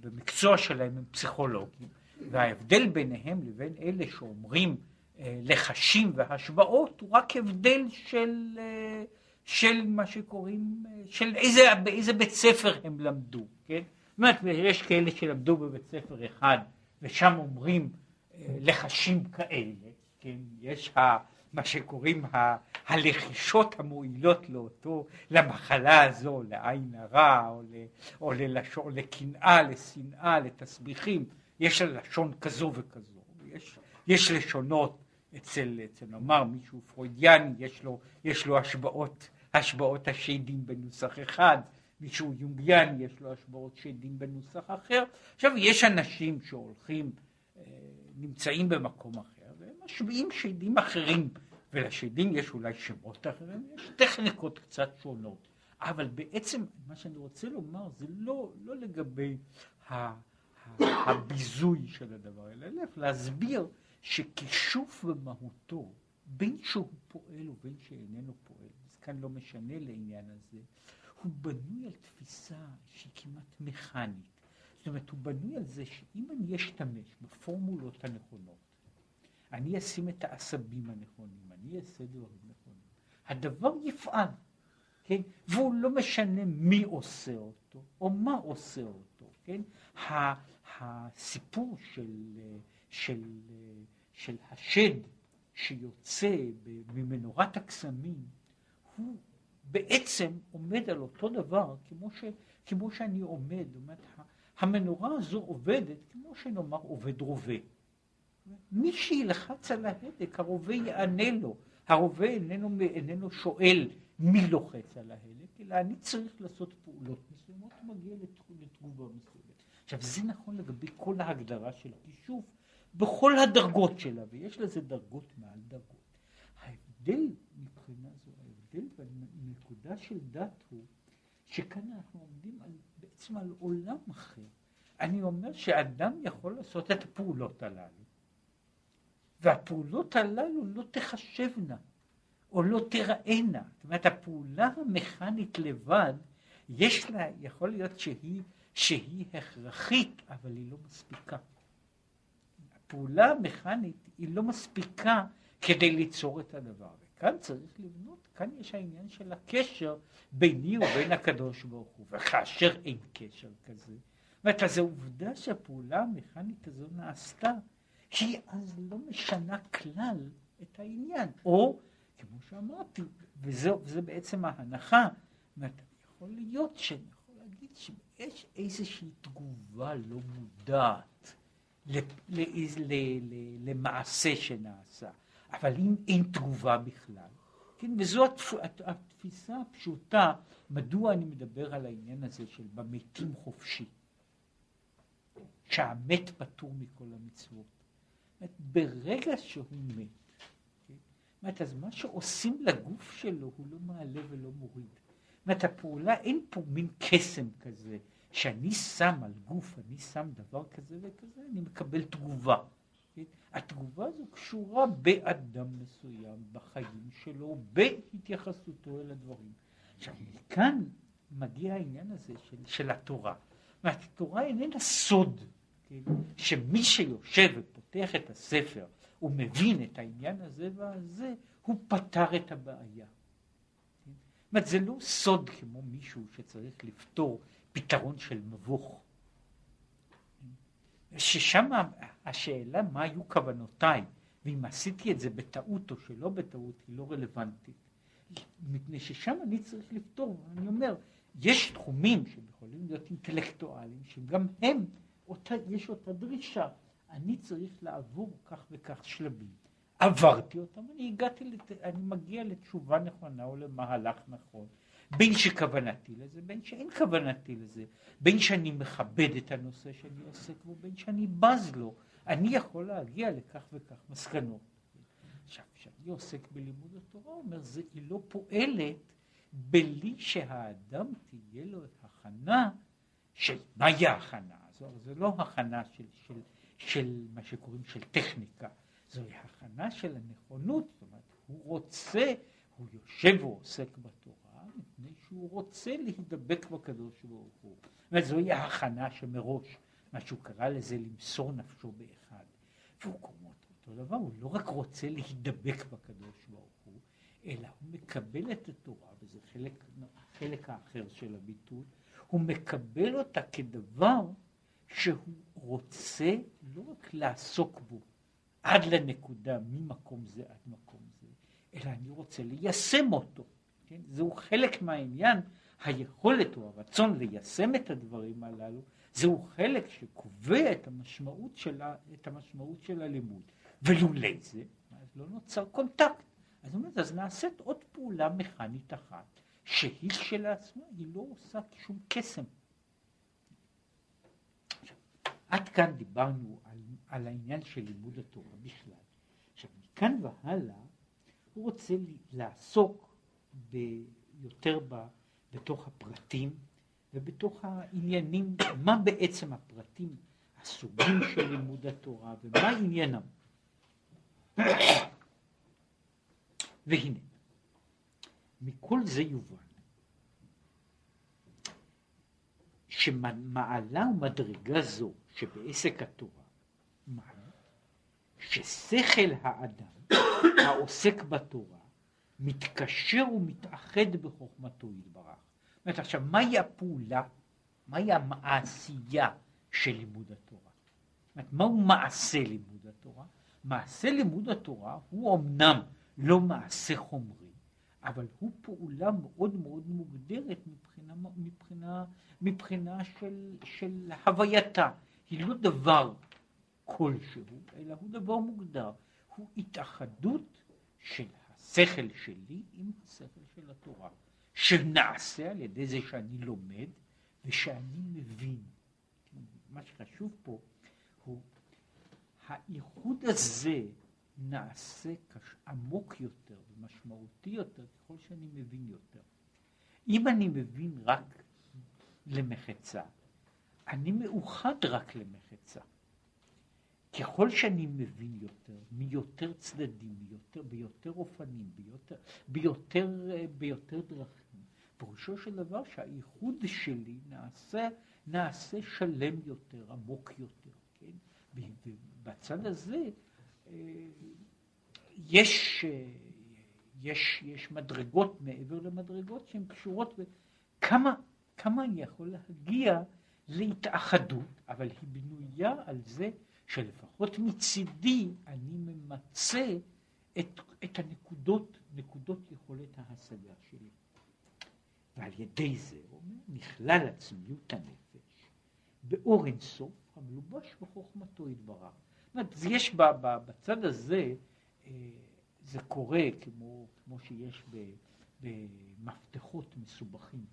במקצוע שלהם הם פסיכולוגים, וההבדל ביניהם לבין אלה שאומרים אה, לחשים והשוואות הוא רק הבדל של, אה, של מה שקוראים, אה, של איזה, באיזה בית ספר הם למדו, כן? זאת אומרת, יש כאלה שלמדו בבית ספר אחד ושם אומרים אה, לחשים כאלה, כן? יש ה... מה שקוראים ה, הלחישות המועילות לאותו, למחלה הזו, לעין הרע, או, ל, או, ללשון, לקנאה, לשנאה, לתסביכים, יש לשון כזו וכזו, יש, יש לשונות אצל, אצל נאמר מישהו פרוידיאני, יש לו, יש לו השבעות, השבעות השדים בנוסח אחד, מישהו יונגיאני, יש לו השבעות שדים בנוסח אחר. עכשיו, יש אנשים שהולכים, אה, נמצאים במקום אחר. משמיעים שדים אחרים, ולשדים יש אולי שמות אחרים, יש טכניקות קצת שונות. אבל בעצם מה שאני רוצה לומר זה לא, לא לגבי הביזוי של הדבר, אלא להסביר שכישוף במהותו, בין שהוא פועל ובין שאיננו פועל, זה כאן לא משנה לעניין הזה, הוא בנוי על תפיסה שהיא כמעט מכנית. זאת אומרת, הוא בנוי על זה שאם אני אשתמש בפורמולות הנכונות, אני אשים את העשבים הנכונים, אני אעשה דברים נכונים. הדבר יפעל, כן? והוא לא משנה מי עושה אותו, או מה עושה אותו, כן? הסיפור של, של, של השד שיוצא ממנורת הקסמים, הוא בעצם עומד על אותו דבר כמו, ש, כמו שאני עומד, זאת אומרת, המנורה הזו עובדת כמו שנאמר עובד רובה. מי שילחץ על ההדק, הרובה יענה לו. הרובה איננו, איננו שואל מי לוחץ על ההדק, אלא אני צריך לעשות פעולות מסוימות ומגיע לתגובה מסוימת. עכשיו, זה נכון לגבי כל ההגדרה של כישוף בכל הדרגות שלה, ויש לזה דרגות מעל דרגות. ההבדל מבחינה זו, ההבדל בנקודה של דת הוא שכאן אנחנו עומדים על, בעצם על עולם אחר. אני אומר שאדם יכול לעשות את הפעולות הללו. והפעולות הללו לא תחשבנה או לא תיראנה. זאת אומרת, הפעולה המכנית לבד, יש לה, יכול להיות שהיא, שהיא הכרחית, אבל היא לא מספיקה. הפעולה המכנית היא לא מספיקה כדי ליצור את הדבר. וכאן צריך לבנות, כאן יש העניין של הקשר ביני ובין הקדוש ברוך הוא, וכאשר אין קשר כזה, אומרת, אז העובדה שהפעולה המכנית הזו נעשתה, היא אז לא משנה כלל את העניין. או, כמו שאמרתי, וזו, וזה בעצם ההנחה, אומרת, יכול להיות שאני יכול להגיד שיש איזושהי תגובה לא מודעת למעשה שנעשה, אבל אם אין תגובה בכלל, כן, וזו התפיסה הפשוטה, מדוע אני מדבר על העניין הזה של במתים חופשי. שהמת פטור מכל המצוות. ברגע שהוא מת, כן? אומרת, אז מה שעושים לגוף שלו הוא לא מעלה ולא מוריד. אומרת, הפעולה, אין פה מין קסם כזה, שאני שם על גוף, אני שם דבר כזה וכזה, אני מקבל תגובה. התגובה הזו קשורה באדם מסוים, בחיים שלו, בהתייחסותו אל הדברים. עכשיו, מכאן מגיע העניין הזה של, של התורה. זאת התורה איננה סוד. כן? שמי שיושב ופותח את הספר ומבין את העניין הזה והזה, הוא פתר את הבעיה. זאת אומרת, זה לא סוד כמו מישהו שצריך לפתור פתרון של מבוך. ששם השאלה מה היו כוונותיי, ואם עשיתי את זה בטעות או שלא בטעות, היא לא רלוונטית. מפני ששם אני צריך לפתור, אני אומר, יש תחומים שיכולים להיות אינטלקטואליים, שגם הם אותה, יש אותה דרישה. אני צריך לעבור כך וכך שלבים. עברתי אותם, אני הגעתי, לת... אני מגיע לתשובה נכונה או למהלך נכון. בין שכוונתי לזה, בין שאין כוונתי לזה, בין שאני מכבד את הנושא שאני עוסק בו, בין שאני בז לו, אני יכול להגיע לכך וכך מסקנות. עכשיו, כשאני עוסק בלימוד התורה, אומר, זה, היא לא פועלת בלי שהאדם תהיה לו את הכנה של מהי ההכנה? זו, זו לא הכנה של, של, של מה שקוראים של טכניקה, זוהי הכנה של הנכונות, זאת אומרת, הוא רוצה, הוא יושב ועוסק בתורה, שהוא רוצה להידבק בקדוש ברוך הוא. זאת אומרת, זוהי ההכנה שמראש, מה שהוא קרא לזה למסור נפשו באחד. והוא קורא אותו דבר, הוא לא רק רוצה להידבק בקדוש ברוך הוא, אלא הוא מקבל את התורה, וזה חלק, החלק האחר של הביטוי, הוא מקבל אותה כדבר שהוא רוצה לא רק לעסוק בו עד לנקודה ממקום זה עד מקום זה, אלא אני רוצה ליישם אותו. כן? זהו חלק מהעניין, היכולת או הרצון ליישם את הדברים הללו, זהו חלק שקובע את המשמעות של, ה, את המשמעות של הלימוד. ולולא זה, אז לא נוצר קונטקט. אז אומרת, אז נעשית עוד פעולה מכנית אחת, שהיא כשלעצמה, היא לא עושה שום קסם. עד כאן דיברנו על, על העניין של לימוד התורה בכלל. עכשיו, מכאן והלאה, הוא רוצה לעסוק יותר ב, בתוך הפרטים ובתוך העניינים, מה בעצם הפרטים, הסוגים של לימוד התורה ומה עניינם. והנה, מכל זה יובן שמעלה ומדרגה זו שבעסק התורה, מה? ששכל האדם העוסק בתורה מתקשר ומתאחד בחוכמתו יתברך. זאת אומרת, עכשיו, מהי הפעולה, מהי העשייה של לימוד התורה? זאת אומרת, מהו מעשה לימוד התורה? מעשה לימוד התורה הוא אמנם לא מעשה חומרי, אבל הוא פעולה מאוד מאוד מוגדרת מבחינה, מבחינה, מבחינה של, של הווייתה. היא לא דבר כלשהו, אלא הוא דבר מוגדר. הוא התאחדות של השכל שלי עם השכל של התורה, שנעשה על ידי זה שאני לומד ושאני מבין. מה שחשוב פה הוא האיחוד הזה נעשה עמוק יותר ומשמעותי יותר ככל שאני מבין יותר. אם אני מבין רק למחצה, אני מאוחד רק למחצה. ככל שאני מבין יותר, מיותר צדדים, מיותר, ביותר אופנים, ביותר, ביותר, ביותר דרכים, פירושו של דבר שהאיחוד שלי נעשה, נעשה שלם יותר, עמוק יותר, כן? ובצד הזה אה, יש, אה, יש, יש מדרגות מעבר למדרגות שהן קשורות, וכמה כמה אני יכול להגיע להתאחדות, אבל היא בנויה על זה שלפחות מצידי אני ממצה את, את הנקודות, נקודות יכולת ההשגה שלי. ועל ידי זה, אומר, נכלל עצמיות הנפש באור אינסוף המלובש בחוכמתו יתברך. זאת אומרת, יש בצד הזה, אה, זה קורה כמו, כמו שיש במפתחות מסובכים.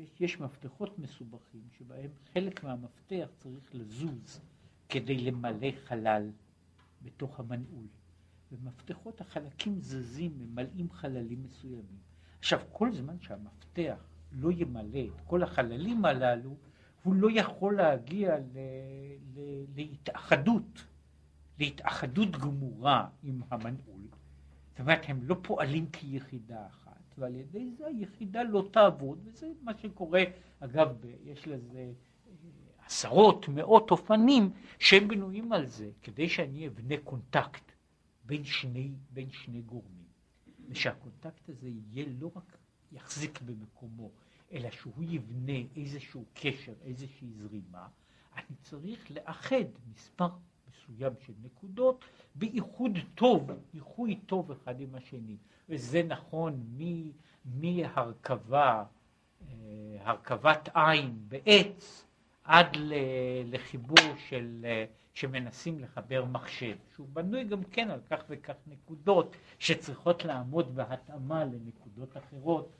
יש, יש מפתחות מסובכים שבהם חלק מהמפתח צריך לזוז כדי למלא חלל בתוך המנעול. ומפתחות החלקים זזים, ממלאים חללים מסוימים. עכשיו, כל זמן שהמפתח לא ימלא את כל החללים הללו, הוא לא יכול להגיע ל, ל, להתאחדות, להתאחדות גמורה עם המנעול. זאת אומרת, הם לא פועלים כיחידה אחת. ועל ידי זה היחידה לא תעבוד, וזה מה שקורה, אגב, יש לזה אה, עשרות, מאות אופנים שהם בנויים על זה, כדי שאני אבנה קונטקט בין שני, בין שני גורמים, ושהקונטקט הזה יהיה לא רק יחזיק במקומו, אלא שהוא יבנה איזשהו קשר, איזושהי זרימה, אני צריך לאחד מספר מסוים של נקודות באיחוד טוב, איחוי טוב אחד עם השני. וזה נכון מהרכבה, אה, הרכבת עין בעץ, עד לחיבור של, אה, שמנסים לחבר מחשב, שהוא בנוי גם כן על כך וכך נקודות שצריכות לעמוד בהתאמה לנקודות אחרות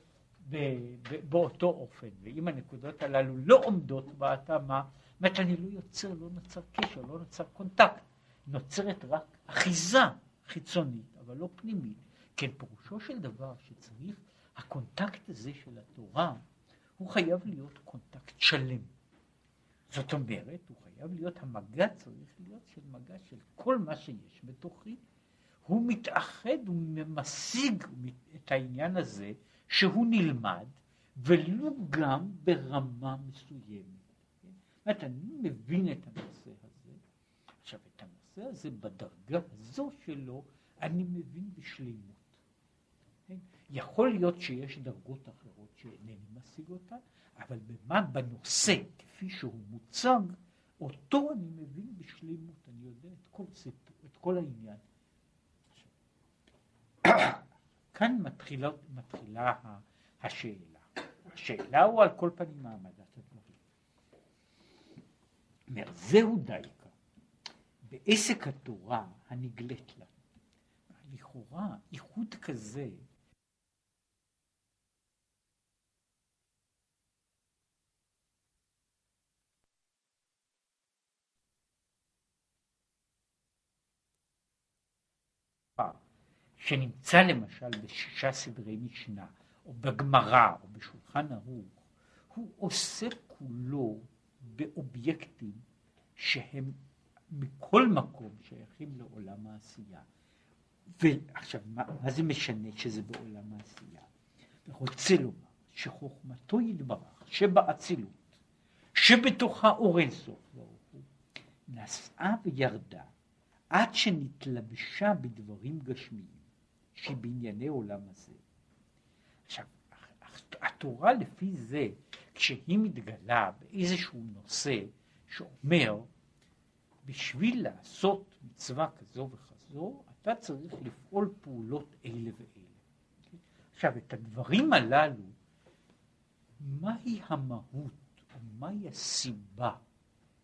באותו אופן, ואם הנקודות הללו לא עומדות בהתאמה, אומרת אני לא יוצר, לא נוצר קשר, לא נוצר קונטקט, נוצרת רק אחיזה חיצונית, אבל לא פנימית. כן, פירושו של דבר שצריך, הקונטקט הזה של התורה, הוא חייב להיות קונטקט שלם. זאת אומרת, הוא חייב להיות, המגע צריך להיות של מגע של כל מה שיש בתוכי. הוא מתאחד, הוא משיג את העניין הזה שהוא נלמד, ולו גם ברמה מסוימת. זאת אני מבין את הנושא הזה. עכשיו, את הנושא הזה בדרגה הזו שלו, אני מבין בשלימות. כן? יכול להיות שיש דרגות אחרות שאינני משיג אותן, אבל במה בנושא, כפי שהוא מוצג, אותו אני מבין בשלימות, אני יודע את כל סיפור, את כל העניין. כאן מתחילה, מתחילה השאלה. השאלה הוא על כל פנים. אומר, זהו דייקה, בעסק התורה הנגלית לה. לכאורה, איחוד כזה שנמצא למשל בשישה סדרי משנה, או בגמרא, או בשולחן ערוך, הוא עוסק כולו באובייקטים שהם מכל מקום שייכים לעולם העשייה. ועכשיו, מה, מה זה משנה שזה בעולם העשייה? אני רוצה לומר שחוכמתו יתברך, שבאצילות, שבתוכה אור אינסוף ברוך הוא, נסעה וירדה עד שנתלבשה בדברים גשמיים. שבענייני עולם הזה. עכשיו, התורה לפי זה, כשהיא מתגלה באיזשהו נושא שאומר, בשביל לעשות מצווה כזו וכזו, אתה צריך לפעול פעולות אלה ואלה. עכשיו, את הדברים הללו, מהי המהות, או מהי הסיבה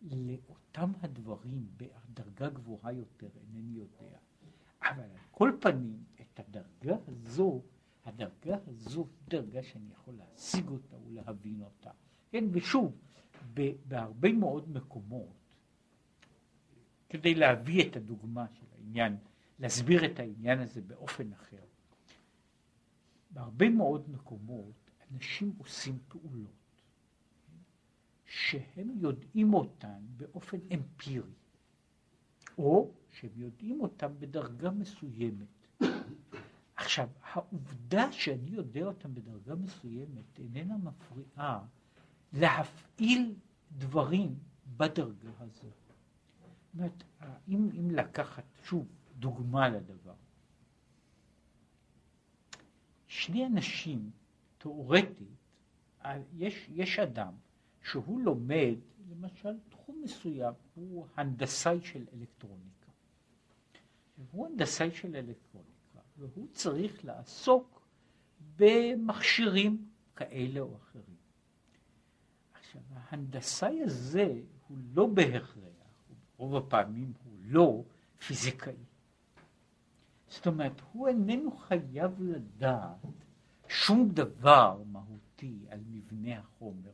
לאותם הדברים בדרגה גבוהה יותר, אינני יודע. אבל על כל פנים, את הדרגה הזו, הדרגה הזו היא דרגה שאני יכול להשיג אותה ולהבין אותה. כן, ושוב, בהרבה מאוד מקומות, כדי להביא את הדוגמה של העניין, להסביר את העניין הזה באופן אחר. בהרבה מאוד מקומות אנשים עושים פעולות שהם יודעים אותן באופן אמפירי, או שהם יודעים אותן בדרגה מסוימת. עכשיו, העובדה שאני יודע אותם בדרגה מסוימת איננה מפריעה להפעיל דברים בדרגה הזאת. זאת אומרת, אם, לקחת שוב דוגמה לדבר, שני אנשים, תאורטית, יש, יש אדם שהוא לומד, למשל, תחום מסוים, הוא הנדסאי של אלקטרוניקה. הוא הנדסאי של אלקטרוניקה, והוא צריך לעסוק במכשירים כאלה או אחרים. עכשיו, ההנדסאי הזה הוא לא בהכרח, רוב הפעמים הוא לא פיזיקאי. זאת אומרת, הוא איננו חייב לדעת שום דבר מהותי על מבנה החומר.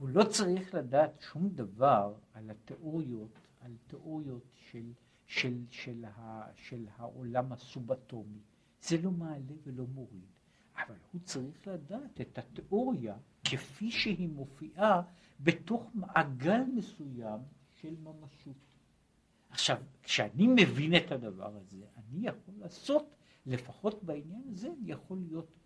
הוא לא צריך לדעת שום דבר על התיאוריות, על תיאוריות של, של, של, ה, של העולם הסובטומי. זה לא מעלה ולא מוריד, אבל הוא צריך לדעת את התיאוריה כפי שהיא מופיעה בתוך מעגל מסוים של ממשות. עכשיו, כשאני מבין את הדבר הזה, אני יכול לעשות, לפחות בעניין הזה, אני יכול להיות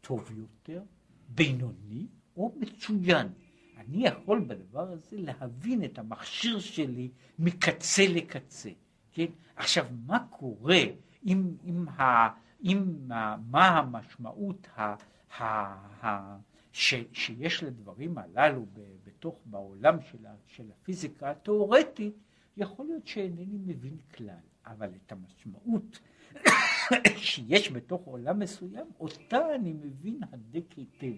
טוב יותר, בינוני או מצוין. אני יכול בדבר הזה להבין את המכשיר שלי מקצה לקצה. כן? עכשיו, מה קורה אם, אם, ה, אם מה המשמעות ה, ה, ה, ש, שיש לדברים הללו ב, בתוך, בעולם של, ה, של הפיזיקה התיאורטית, יכול להיות שאינני מבין כלל, אבל את המשמעות שיש בתוך עולם מסוים, אותה אני מבין הדק היטב.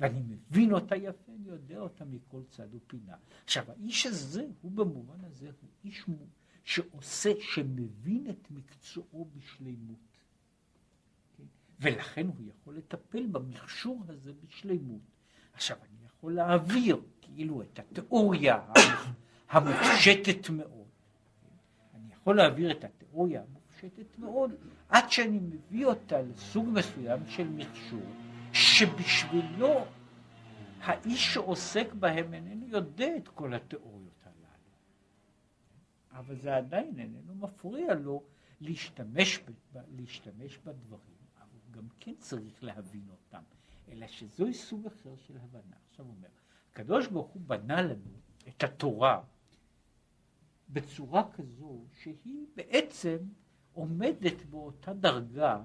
ואני מבין אותה יפה, אני יודע אותה מכל צד ופינה. עכשיו, האיש הזה, הוא במובן הזה, הוא איש שעושה, שמבין את מקצועו בשלימות. כן? ולכן הוא יכול לטפל במכשור הזה בשלימות. עכשיו, אני יכול להעביר כאילו את התיאוריה המופשטת מאוד. כן? אני יכול להעביר את התיאוריה המופשטת מאוד, עד שאני מביא אותה לסוג מסוים של מכשור. שבשבילו האיש שעוסק בהם איננו יודע את כל התיאוריות. אבל זה עדיין איננו מפריע לו להשתמש, ב, להשתמש בדברים, אבל גם כן צריך להבין אותם, אלא שזוהי סוג אחר של הבנה. עכשיו אומר, הקדוש ברוך הוא בנה לנו את התורה בצורה כזו שהיא בעצם עומדת באותה דרגה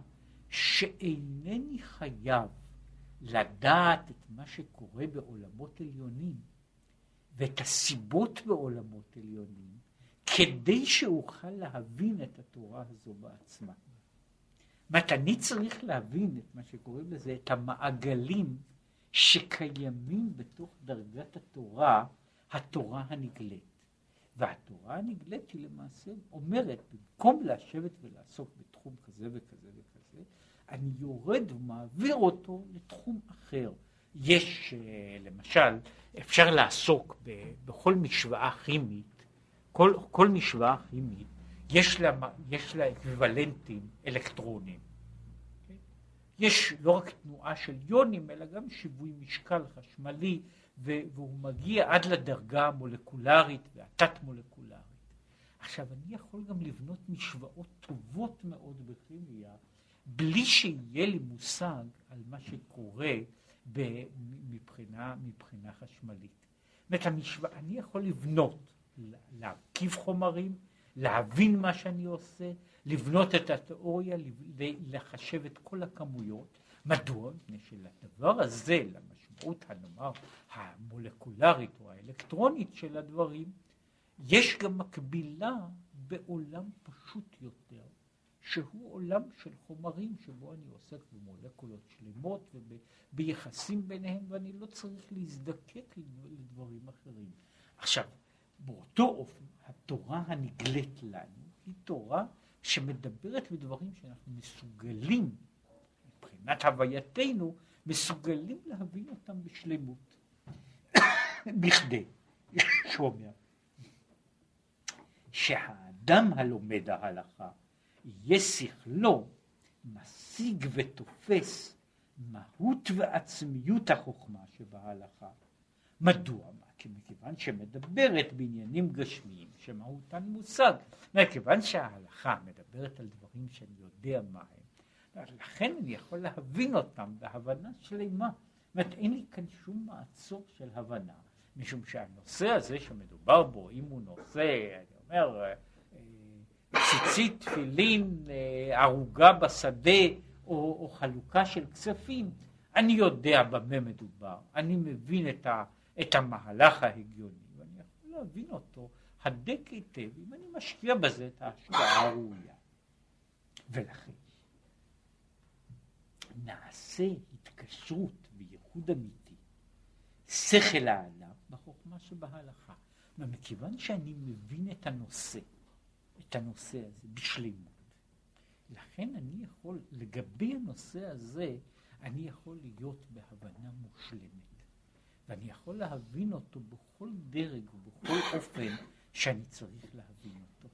שאינני חייב לדעת את מה שקורה בעולמות עליונים ואת הסיבות בעולמות עליונים כדי שאוכל להבין את התורה הזו בעצמה. זאת אני צריך להבין את מה שקוראים לזה, את המעגלים שקיימים בתוך דרגת התורה, התורה הנגלית. והתורה הנגלית היא למעשה אומרת, במקום לשבת ולעסוק בתחום כזה וכזה וכזה, אני יורד ומעביר אותו לתחום אחר. יש, אה, למשל, אפשר לעסוק בכל משוואה כימית, כל, כל משוואה כימית, יש לה, יש לה אקוויוולנטים אלקטרונים. יש לא רק תנועה של יונים, אלא גם שיווי משקל חשמלי, והוא מגיע עד לדרגה המולקולרית והתת-מולקולרית. עכשיו, אני יכול גם לבנות משוואות טובות מאוד בכימיה, בלי שיהיה לי מושג על מה שקורה מבחינה, מבחינה חשמלית. זאת אומרת, המשוואה, אני יכול לבנות, להרכיב חומרים, להבין מה שאני עושה, לבנות את התיאוריה, לחשב את כל הכמויות. מדוע? מפני שלדבר הזה, למשמעות, הנאמר, המולקולרית או האלקטרונית של הדברים, יש גם מקבילה בעולם פשוט יותר, שהוא עולם של חומרים שבו אני עוסק במולקולות שלמות וביחסים ביניהם ואני לא צריך להזדקק לדברים אחרים. עכשיו, באותו אופן, התורה הנגלית לנו היא תורה שמדברת בדברים שאנחנו מסוגלים, מבחינת הווייתנו, מסוגלים להבין אותם בשלמות. בכדי, שאומר, שהאדם הלומד ההלכה יהיה שכלו משיג ותופס מהות ועצמיות החוכמה שבהלכה. מדוע? כי מכיוון שמדברת בעניינים גשמיים שמהותן מושג, מכיוון שההלכה מדברת על דברים שאני יודע מה הם, לכן אני יכול להבין אותם בהבנה שלמה. זאת אומרת, אין לי כאן שום מעצור של הבנה, משום שהנושא הזה שמדובר בו, אם הוא נושא, אני אומר, ציצית, תפילין, אה, ערוגה בשדה או, או חלוקה של כספים, אני יודע במה מדובר, אני מבין את, ה, את המהלך ההגיוני, ואני יכול להבין אותו הדק היטב, אם אני משקיע בזה את ההשקעה הראויה. ולכן, נעשה התקשרות וייחוד אמיתי, שכל האדם בחוכמה שבהלכה. ומכיוון שאני מבין את הנושא, את הנושא הזה בשלמות, לכן אני יכול, לגבי הנושא הזה, אני יכול להיות בהבנה מושלמת. ואני יכול להבין אותו בכל דרג ובכל אופן שאני צריך להבין אותו.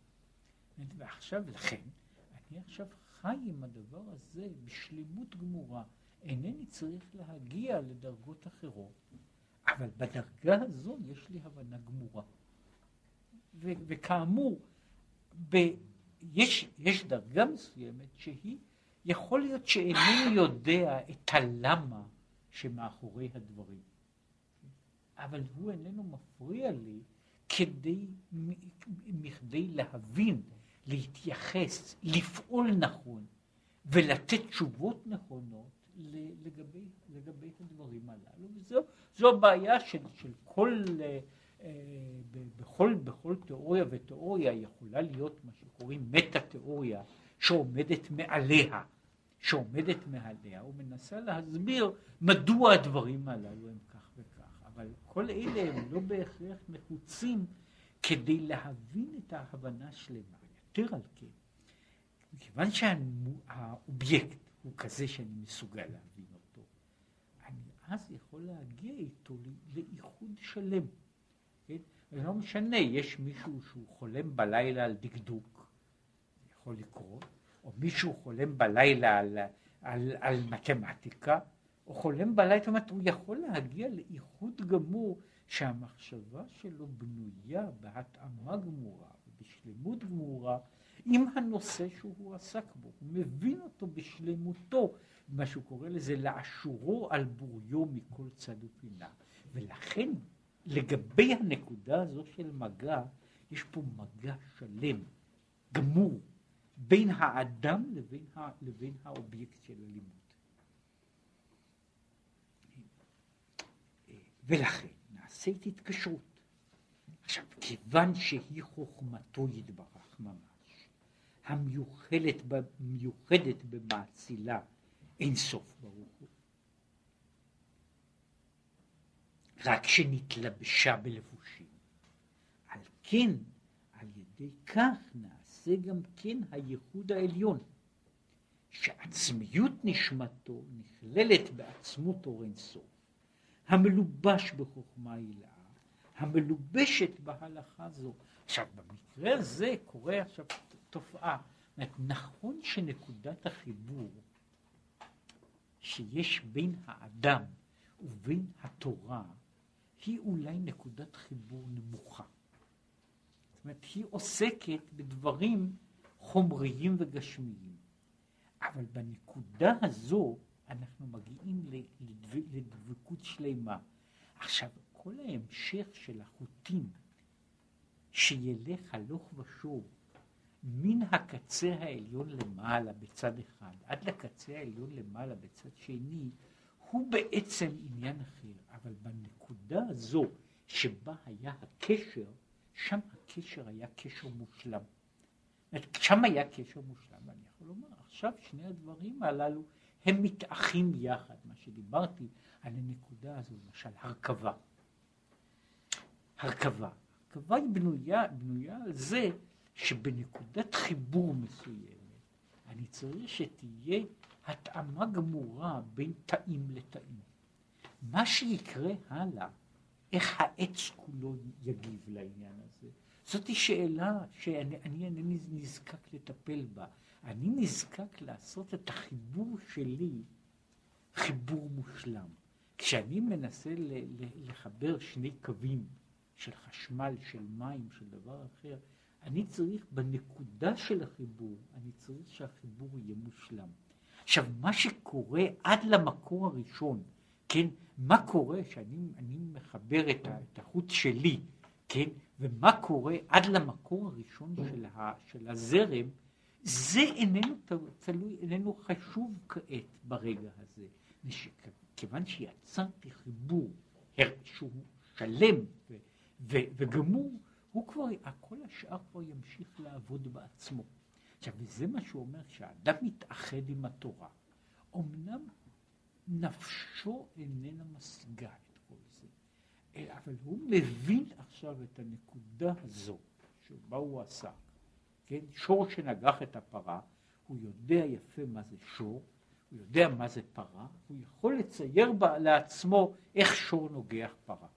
ועכשיו, לכן, אני עכשיו חי עם הדבר הזה בשלמות גמורה. אינני צריך להגיע לדרגות אחרות, אבל בדרגה הזו יש לי הבנה גמורה. ו- וכאמור, ב- יש, יש דרגה מסוימת שהיא, יכול להיות שאינני יודע את הלמה שמאחורי הדברים. אבל הוא איננו מפריע לי כדי, מכדי להבין, להתייחס, לפעול נכון ולתת תשובות נכונות לגבי, לגבי הדברים הללו. וזו זו הבעיה של, של כל, אה, אה בכל, בכל תיאוריה ותיאוריה יכולה להיות מה שקוראים מטה-תיאוריה שעומדת מעליה, שעומדת מעליה ומנסה להסביר מדוע הדברים הללו הם כך וכך, אבל כל אלה הם לא בהכרח נחוצים כדי להבין את ההבנה שלמה. יותר על כן, מכיוון שהאובייקט הוא כזה שאני מסוגל להבין אותו, אני אז יכול להגיע איתו לאיחוד שלם. כן? לא משנה, יש מישהו שהוא חולם בלילה על דקדוק, יכול לקרות, או מישהו חולם בלילה על, על, על מתמטיקה, או חולם בלילה, זאת אומרת, הוא יכול להגיע לאיחוד גמור שהמחשבה שלו בנויה בהתאמה גמורה, בשלמות גמורה, עם הנושא שהוא עסק בו, הוא מבין אותו בשלמותו, מה שהוא קורא לזה לאשורו על בוריו מכל צד ופינה. ולכן לגבי הנקודה הזו של מגע, יש פה מגע שלם, גמור, בין האדם לבין, ה, לבין האובייקט של הלימוד. ולכן נעשית התקשרות. עכשיו, כיוון שהיא חוכמתו יתברך ממש, המיוחדת, מיוחדת במאצילה אין סוף ברוך הוא, רק שנתלבשה בלבושים. על כן, על ידי כך נעשה גם כן הייחוד העליון, שעצמיות נשמתו נכללת בעצמות אור אינסוף, המלובש בחוכמה הילאה, המלובשת בהלכה זו. עכשיו, במקרה הזה קורה עכשיו תופעה. נכון שנקודת החיבור שיש בין האדם ובין התורה היא אולי נקודת חיבור נמוכה. זאת אומרת, היא עוסקת בדברים חומריים וגשמיים. אבל בנקודה הזו אנחנו מגיעים לדבקות שלמה. עכשיו, כל ההמשך של החוטים שילך הלוך ושוב מן הקצה העליון למעלה בצד אחד עד לקצה העליון למעלה בצד שני, הוא בעצם עניין אחר, אבל בנקודה הזו שבה היה הקשר, שם הקשר היה קשר מושלם. שם היה קשר מושלם, ואני יכול לומר, עכשיו שני הדברים הללו הם מתאחים יחד, מה שדיברתי על הנקודה הזו, למשל הרכבה. הרכבה. הרכבה היא בנויה, בנויה על זה שבנקודת חיבור מסוימת אני צריך שתהיה התאמה גמורה בין תאים לתאים. מה שיקרה הלאה, איך העץ כולו יגיב לעניין הזה, זאת שאלה שאני אינני נזקק לטפל בה. אני נזקק לעשות את החיבור שלי חיבור מושלם. כשאני מנסה לחבר שני קווים של חשמל, של מים, של דבר אחר, אני צריך בנקודה של החיבור, אני צריך שהחיבור יהיה מושלם. עכשיו, מה שקורה עד למקור הראשון, כן, מה קורה שאני מחבר את, ה, את החוט שלי, כן, ומה קורה עד למקור הראשון של, ה, של הזרם, זה איננו תלוי, איננו חשוב כעת ברגע הזה. כיוון שיצרתי חיבור שהוא שלם ו- ו- וגמור, הוא כבר, כל השאר כבר ימשיך לעבוד בעצמו. עכשיו, וזה מה שהוא אומר, כשאדם מתאחד עם התורה, אמנם נפשו איננה משיגה את כל זה, אבל הוא מבין עכשיו את הנקודה הזו שבה הוא עסק, כן? שור שנגח את הפרה, הוא יודע יפה מה זה שור, הוא יודע מה זה פרה, הוא יכול לצייר בה, לעצמו איך שור נוגח פרה.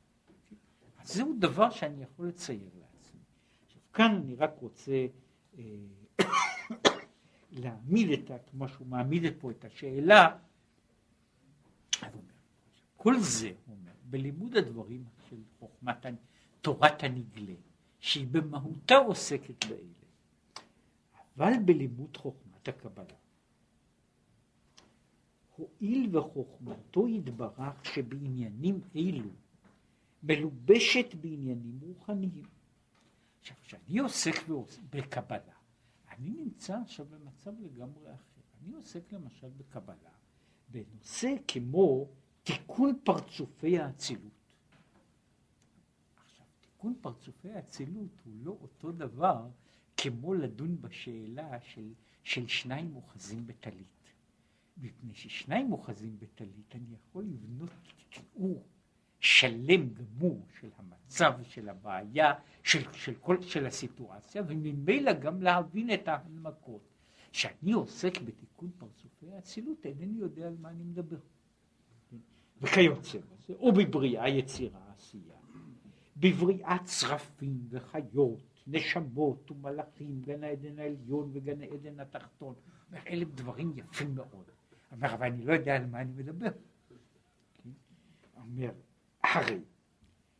אז זהו דבר שאני יכול לצייר לעצמי. עכשיו כאן אני רק רוצה אה, להעמיד את, כמו שהוא מעמיד פה את השאלה, כל זה, הוא אומר, בלימוד הדברים של חוכמת תורת הנגלה, שהיא במהותה עוסקת באלה, אבל בלימוד חוכמת הקבלה, הואיל וחוכמתו יתברך שבעניינים אלו מלובשת בעניינים רוחניים. עכשיו, כשאני עוסק בקבלה, אני נמצא עכשיו במצב לגמרי אחר. אני עוסק למשל בקבלה, בנושא כמו תיקון פרצופי האצילות. עכשיו, תיקון פרצופי האצילות הוא לא אותו דבר כמו לדון בשאלה של, של שניים אוחזים בטלית. מפני ששניים אוחזים בטלית, אני יכול לבנות תיאור שלם גמור של המצב, של הבעיה, של, של, כל, של הסיטואציה, וממילא גם להבין את ההנמקות. כשאני עוסק בתיקון פרצופי האצילות, אינני יודע על מה אני מדבר. וכיוצא בזה, או בבריאה, יצירה, עשייה, בבריאת צרפים וחיות, נשמות ומלאכים, גן העדן העליון וגן העדן התחתון. אלה דברים יפים מאוד. אומר, אבל אני לא יודע על מה אני מדבר. אומר, הרי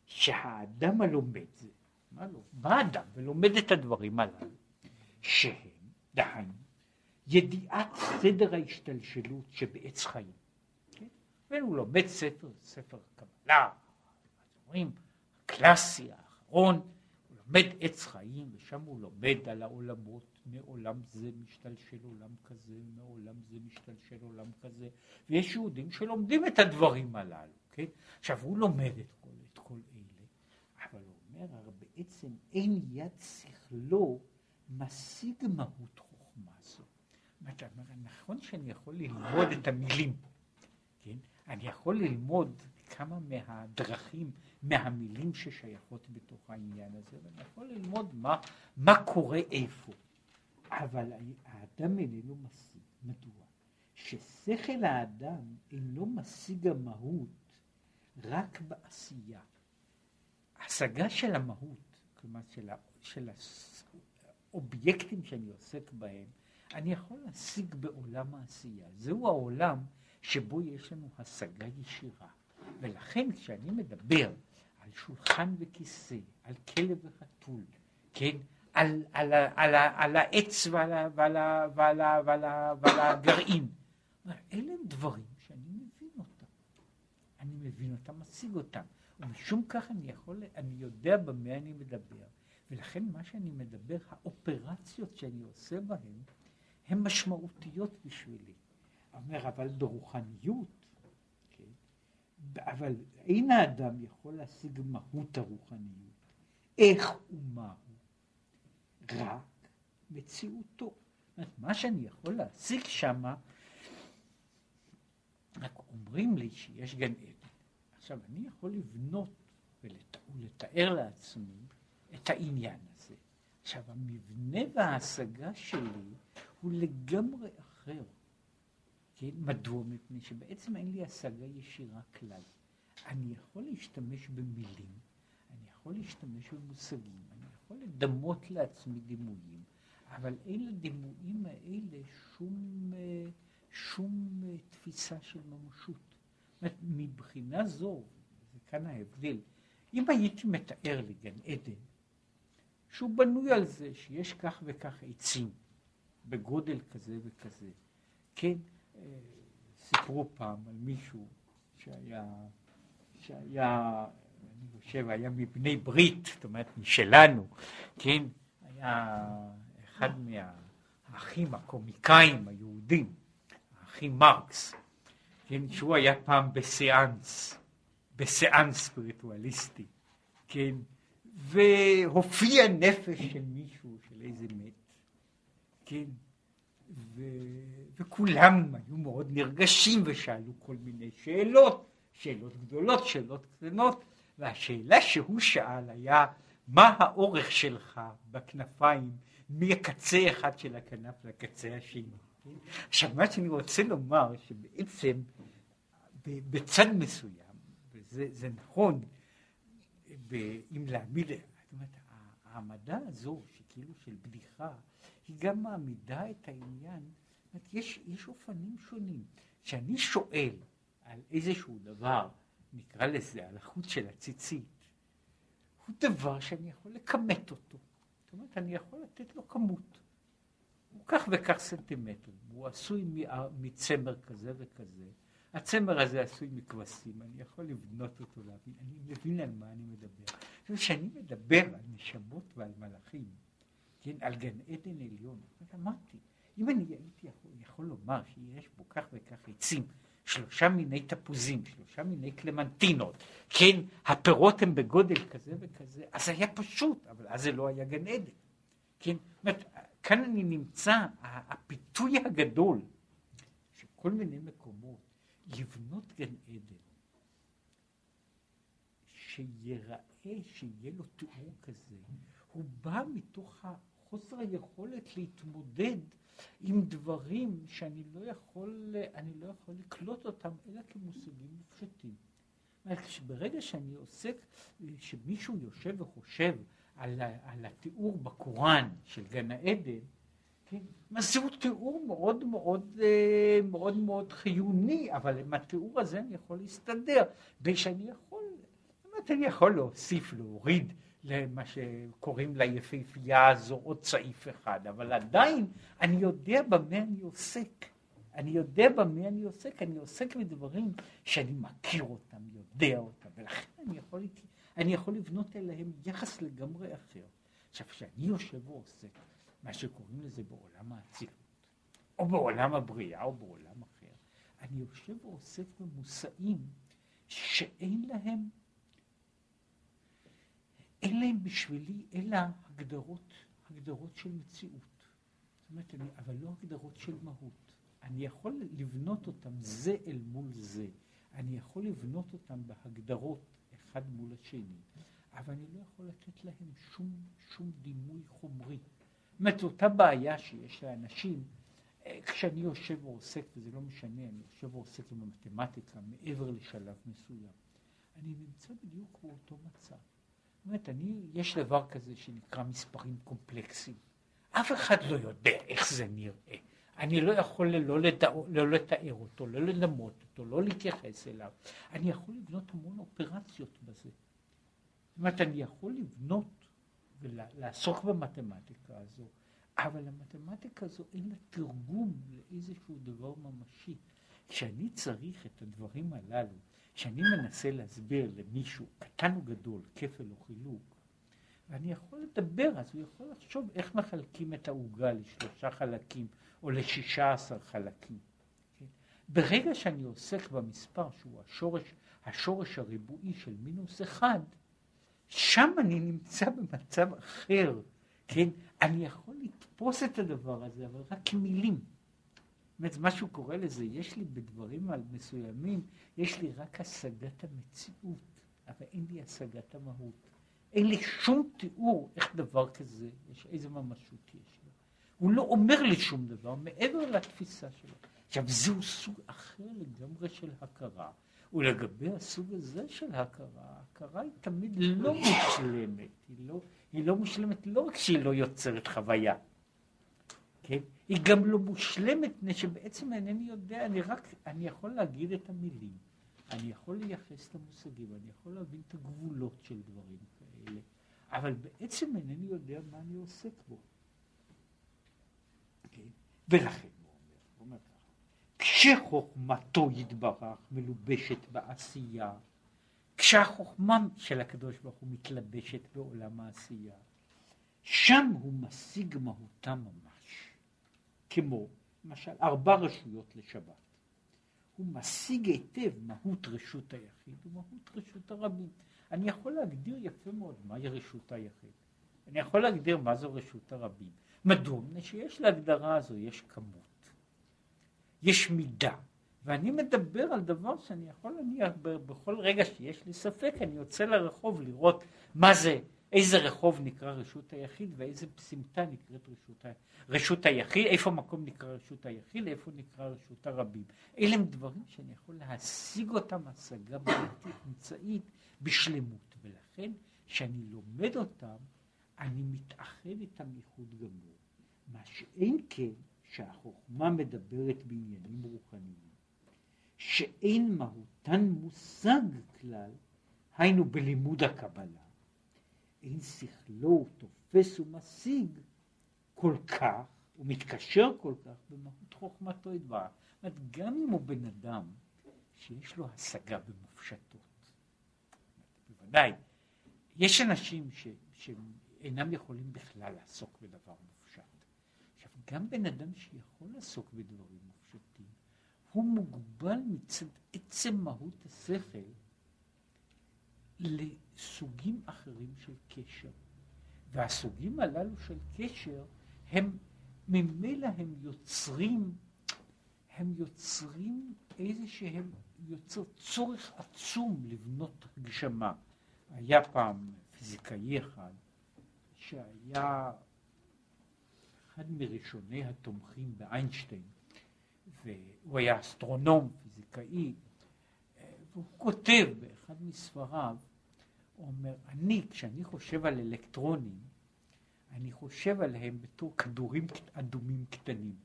שהאדם הלומד, מה לא? בא אדם ולומד את הדברים הללו, שהם, דהיינו, ידיעת סדר ההשתלשלות שבעץ חיים. כן? והוא לומד ספר, ספר קבלה, אומרים, הקלאסי האחרון, לומד עץ חיים, ושם הוא לומד על העולמות, מעולם זה משתלשל עולם כזה, מעולם זה משתלשל עולם כזה, ויש יהודים שלומדים את הדברים הללו, כן? עכשיו, הוא לומד את כל, את כל אלה, אבל הוא אומר, הרי בעצם אין יד שכלו משיג מהות חוכמה זו. אתה אומר, נכון שאני יכול ללמוד את המילים, כן? אני יכול ללמוד כמה מהדרכים, מהמילים ששייכות בתוך העניין הזה, ואני יכול ללמוד מה, מה קורה איפה. אבל האדם איננו משיג. מדוע? ששכל האדם אינו משיג המהות רק בעשייה. השגה של המהות, כלומר של, ה, של האובייקטים שאני עוסק בהם, אני יכול להשיג בעולם העשייה. זהו העולם שבו יש לנו השגה ישירה. ולכן כשאני מדבר על שולחן וכיסא, על כלב וחתול, כן, על, על, על, על העץ ועל, ועל, ועל, ועל, ועל הגרעין. אלה הם דברים שאני מבין אותם. אני מבין אותם, משיג אותם. ומשום כך אני יכול, אני יודע במה אני מדבר. ולכן מה שאני מדבר, האופרציות שאני עושה בהן, הן משמעותיות בשבילי. אומר, אבל ברוחניות, אבל אין האדם יכול להשיג מהות הרוחניות. איך ומה רק מציאותו. מה שאני יכול להשיג שם, רק אומרים לי שיש גן עדן. עכשיו, אני יכול לבנות ולת... ולתאר לעצמי את העניין הזה. עכשיו, המבנה וההשגה שלי הוא לגמרי אחר. כן? מדוע? מפני שבעצם אין לי השגה ישירה כלל. אני יכול להשתמש במילים, אני יכול להשתמש במושגים, יכול לדמות לעצמי דימויים, אבל אין לדימויים האלה שום, שום תפיסה של ממשות. מבחינה זו, וכאן ההבדל, אם הייתי מתאר לי גן עדן, שהוא בנוי על זה שיש כך וכך עצים, בגודל כזה וכזה, כן, אה, סיפרו פעם על מישהו שהיה, שהיה אני חושב, היה מבני ברית, זאת אומרת, משלנו, כן? היה אחד מהאחים הקומיקאים היהודים, האחים מרקס, כן, שהוא היה פעם בסיאנס, בסיאנס ספיריטואליסטי, כן, והופיע נפש של מישהו, של איזה מת, כן, ו... וכולם היו מאוד נרגשים ושאלו כל מיני שאלות, שאלות גדולות, שאלות קטנות, והשאלה שהוא שאל היה, מה האורך שלך בכנפיים מקצה אחד של הכנף לקצה השני? עכשיו, מה שאני רוצה לומר, שבעצם בצד מסוים, וזה נכון, אם להעמיד, זאת אומרת, העמדה הזו, שכאילו של בדיחה, היא גם מעמידה את העניין, יש, יש אופנים שונים. כשאני שואל על איזשהו דבר, נקרא לזה, על החוט של הציצית, הוא דבר שאני יכול לכמת אותו. זאת אומרת, אני יכול לתת לו כמות. הוא כך וכך סנטימטרים, הוא עשוי מצמר כזה וכזה. הצמר הזה עשוי מכבשים, אני יכול לבנות אותו, להבין, אני מבין על מה אני מדבר. כשאני מדבר על נשמות ועל מלאכים, כן, על גן עדן עליון, אמרתי, אם אני הייתי יכול, יכול לומר שיש בו כך וכך עצים, שלושה מיני תפוזים, שלושה מיני קלמנטינות, כן, הפירות הם בגודל כזה וכזה, אז היה פשוט, אבל אז זה לא היה גן עדן, כן, אומרת, כאן אני נמצא, הפיתוי הגדול, שכל מיני מקומות, לבנות גן עדן, שיראה, שיהיה לו תיאור כזה, הוא בא מתוך חוסר היכולת להתמודד עם דברים שאני לא יכול, אני לא יכול לקלוט אותם אלא כמושגים מופשטים. ברגע שאני עוסק, שמישהו יושב וחושב על, על התיאור בקוראן של גן העדן, כן? זהו תיאור מאוד מאוד מאוד מאוד חיוני, אבל עם התיאור הזה אני יכול להסתדר, ושאני יכול, באמת אני יכול להוסיף, להוריד למה שקוראים ליפהפייה הזו עוד סעיף אחד, אבל עדיין אני יודע במה אני עוסק. אני יודע במה אני עוסק, אני עוסק בדברים שאני מכיר אותם, יודע אותם, ולכן אני יכול, אני יכול לבנות אליהם יחס לגמרי אחר. עכשיו, כשאני יושב ועוסק, מה שקוראים לזה בעולם האצילות, או בעולם הבריאה, או בעולם אחר, אני יושב ועוסק במושאים שאין להם אין להם בשבילי אלא הגדרות, הגדרות של מציאות. זאת אומרת, אני, אבל לא הגדרות של מהות. אני יכול לבנות אותם זה אל מול זה. אני יכול לבנות אותם בהגדרות אחד מול השני, אבל אני לא יכול לתת להם שום, שום דימוי חומרי. זאת אומרת, אותה בעיה שיש לאנשים, אה, כשאני יושב ועוסק, וזה לא משנה, אני יושב ועוסק עם המתמטיקה מעבר לשלב מסוים, אני נמצא בדיוק באותו מצב. באמת, אני, יש דבר כזה שנקרא מספרים קומפלקסיים. אף אחד לא יודע איך זה נראה. אני לא יכול לא, לדע, לא לתאר אותו, לא ללמוד אותו, לא להתייחס אליו. אני יכול לבנות המון אופרציות בזה. זאת אומרת, אני יכול לבנות ולעסוק במתמטיקה הזו, אבל המתמטיקה הזו אין לה תרגום לאיזשהו דבר ממשי. כשאני צריך את הדברים הללו כשאני מנסה להסביר למישהו, קטן או גדול, כפל או חילוק, ואני יכול לדבר, אז הוא יכול לחשוב איך מחלקים את העוגה לשלושה חלקים או לשישה עשר חלקים. כן? ברגע שאני עוסק במספר שהוא השורש, השורש הריבועי של מינוס אחד, שם אני נמצא במצב אחר, כן? אני יכול לתפוס את הדבר הזה, אבל רק כמילים. אומרת, משהו קורה לזה, יש לי בדברים מסוימים, יש לי רק השגת המציאות, אבל אין לי השגת המהות. אין לי שום תיאור איך דבר כזה, יש איזה ממשות יש לו. הוא לא אומר לי שום דבר מעבר לתפיסה שלו. עכשיו, זהו סוג אחר לגמרי של הכרה, ולגבי הסוג הזה של הכרה, ההכרה היא תמיד לא מושלמת, היא לא, היא לא מושלמת לא רק שהיא לא יוצרת חוויה, כן? היא גם לא מושלמת, מפני שבעצם אינני יודע, אני רק, אני יכול להגיד את המילים, אני יכול לייחס את המושגים, אני יכול להבין את הגבולות של דברים כאלה, אבל בעצם אינני יודע מה אני עוסק בו. כן? ולכן הוא אומר, הוא אומר ככה, כשחוכמתו יתברך מלובשת בעשייה, כשהחוכמה של הקדוש ברוך הוא מתלבשת בעולם העשייה, שם הוא משיג מהותה ממש. כמו למשל ארבע רשויות לשבת. הוא משיג היטב מהות רשות היחיד ומהות רשות הרבים. אני יכול להגדיר יפה מאוד מהי רשות היחיד. אני יכול להגדיר מה זו רשות הרבים. מדוע? מפני שיש להגדרה הזו, יש כמות, יש מידה, ואני מדבר על דבר שאני יכול להניח בכל רגע שיש לי ספק, אני יוצא לרחוב לראות מה זה, איזה רחוב נקרא רשות היחיד ואיזה סמטה נקראת רשות, ה... רשות היחיד, איפה מקום נקרא רשות היחיד, איפה נקרא רשות הרבים. אלה הם דברים שאני יכול להשיג אותם השגה בלתי אמצעית בשלמות, ולכן כשאני לומד אותם אני מתאחד איתם ייחוד גמור. מה שאין כן שהחוכמה מדברת בעניינים רוחניים, שאין מהותן מושג כלל, היינו בלימוד הקבלה, אין שכלו תופס ומשיג כל כך, הוא מתקשר כל כך במהות חוכמתו יתברך. זאת אומרת, גם אם הוא בן אדם שיש לו השגה במופשטות, בוודאי, יש אנשים ש, שאינם יכולים בכלל לעסוק בדבר מופשט. עכשיו, גם בן אדם שיכול לעסוק בדברים מופשטים, הוא מוגבל מצד עצם מהות השכל לסוגים אחרים של קשר. והסוגים הללו של קשר הם ממילא הם יוצרים, הם יוצרים איזה שהם יוצר צורך עצום לבנות הגשמה. היה פעם פיזיקאי אחד שהיה אחד מראשוני התומכים באיינשטיין, והוא היה אסטרונום, פיזיקאי, והוא כותב באחד מספריו, הוא אומר, אני, כשאני חושב על אלקטרונים, אני חושב עליהם בתור כדורים אדומים קטנים.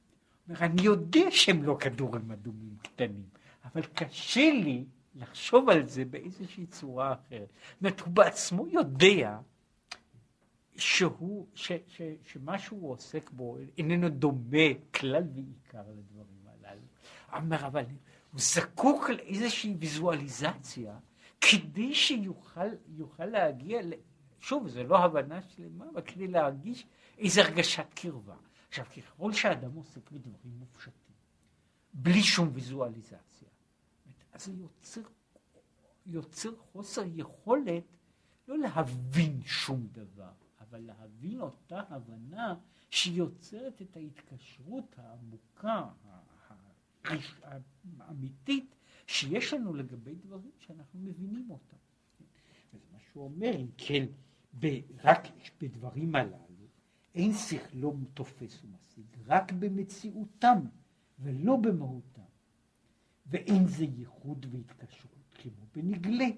אומר, אני יודע שהם לא כדורים אדומים קטנים, אבל קשה לי לחשוב על זה באיזושהי צורה אחרת. זאת אומרת, הוא בעצמו יודע שהוא, ש, ש, שמה שהוא עוסק בו איננו דומה כלל ועיקר לדברים הללו. אומר, אבל הוא זקוק לאיזושהי ויזואליזציה כדי שיוכל להגיע. שוב, זו לא הבנה שלמה, אבל כדי להרגיש איזו הרגשת קרבה. עכשיו, ככל שאדם עוסק בדברים מופשטים, בלי שום ויזואליזציה, אז זה יוצר, יוצר חוסר יכולת לא להבין שום דבר, אבל להבין אותה הבנה שיוצרת את ההתקשרות העמוקה, האמיתית, שיש לנו לגבי דברים שאנחנו מבינים אותם. וזה מה שהוא אומר, אם כן, רק בדברים הללו, אין שכלו תופס ומשיג, רק במציאותם ולא במהותם. ואין זה ייחוד והתקשרות כמו בנגלה.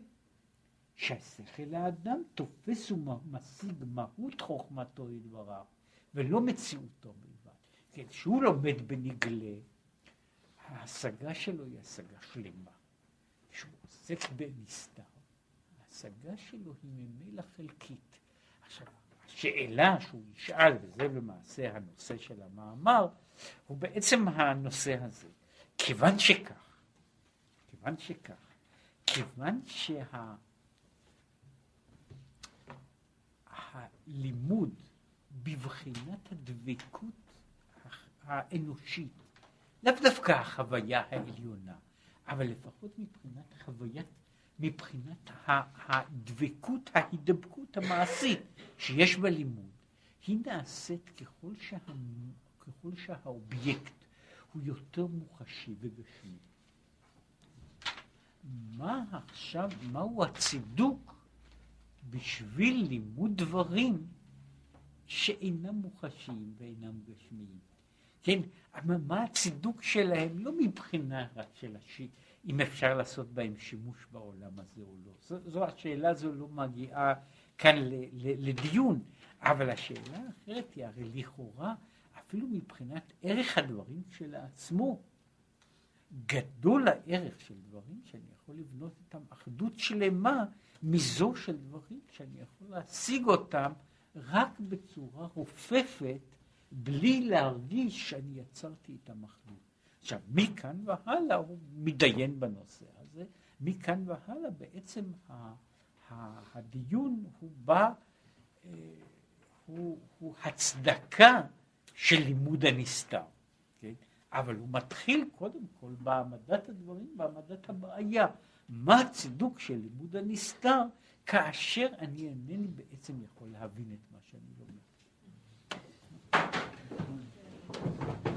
שהשכל האדם תופס ומשיג מהות חוכמתו לדבריו, ולא מציאותו בלבד. כן, שהוא לומד בנגלה, ההשגה שלו היא השגה שלמה. כשהוא עוסק בנסתר, ההשגה שלו היא ממילא חלקית. עכשיו, השאלה שהוא ישאל, וזה למעשה הנושא של המאמר, הוא בעצם הנושא הזה. כיוון שכך, כיוון שכך, כיוון שה... הלימוד בבחינת הדבקות האנושית, לאו דווקא החוויה העליונה, אבל לפחות מבחינת חוויית, מבחינת הדבקות, ההידבקות המעשית שיש בלימוד, היא נעשית ככל, שה, ככל שהאובייקט הוא יותר מוחשי וגשמי. מה עכשיו, מהו הצידוק בשביל לימוד דברים שאינם מוחשיים ואינם גשמיים. כן, אבל מה הצידוק שלהם, לא מבחינה רק של השיט, אם אפשר לעשות בהם שימוש בעולם הזה או לא. זו, זו השאלה הזו לא מגיעה כאן ל, ל, לדיון, אבל השאלה האחרת היא הרי לכאורה, אפילו מבחינת ערך הדברים כשלעצמו, גדול הערך של דברים שאני יכול לבנות איתם אחדות שלמה מזו של דברים שאני יכול להשיג אותם רק בצורה רופפת, בלי להרגיש שאני יצרתי את המחלוק. עכשיו, מכאן והלאה הוא מתדיין בנושא הזה, מכאן והלאה בעצם ה, ה, הדיון הוא בא, אה, הוא, הוא הצדקה של לימוד הנסתר. כן? אבל הוא מתחיל קודם כל בהעמדת הדברים, בהעמדת הבעיה. מה הצידוק של לימוד הנסתר, כאשר אני אינני בעצם יכול להבין את מה שאני לומד. Thank you.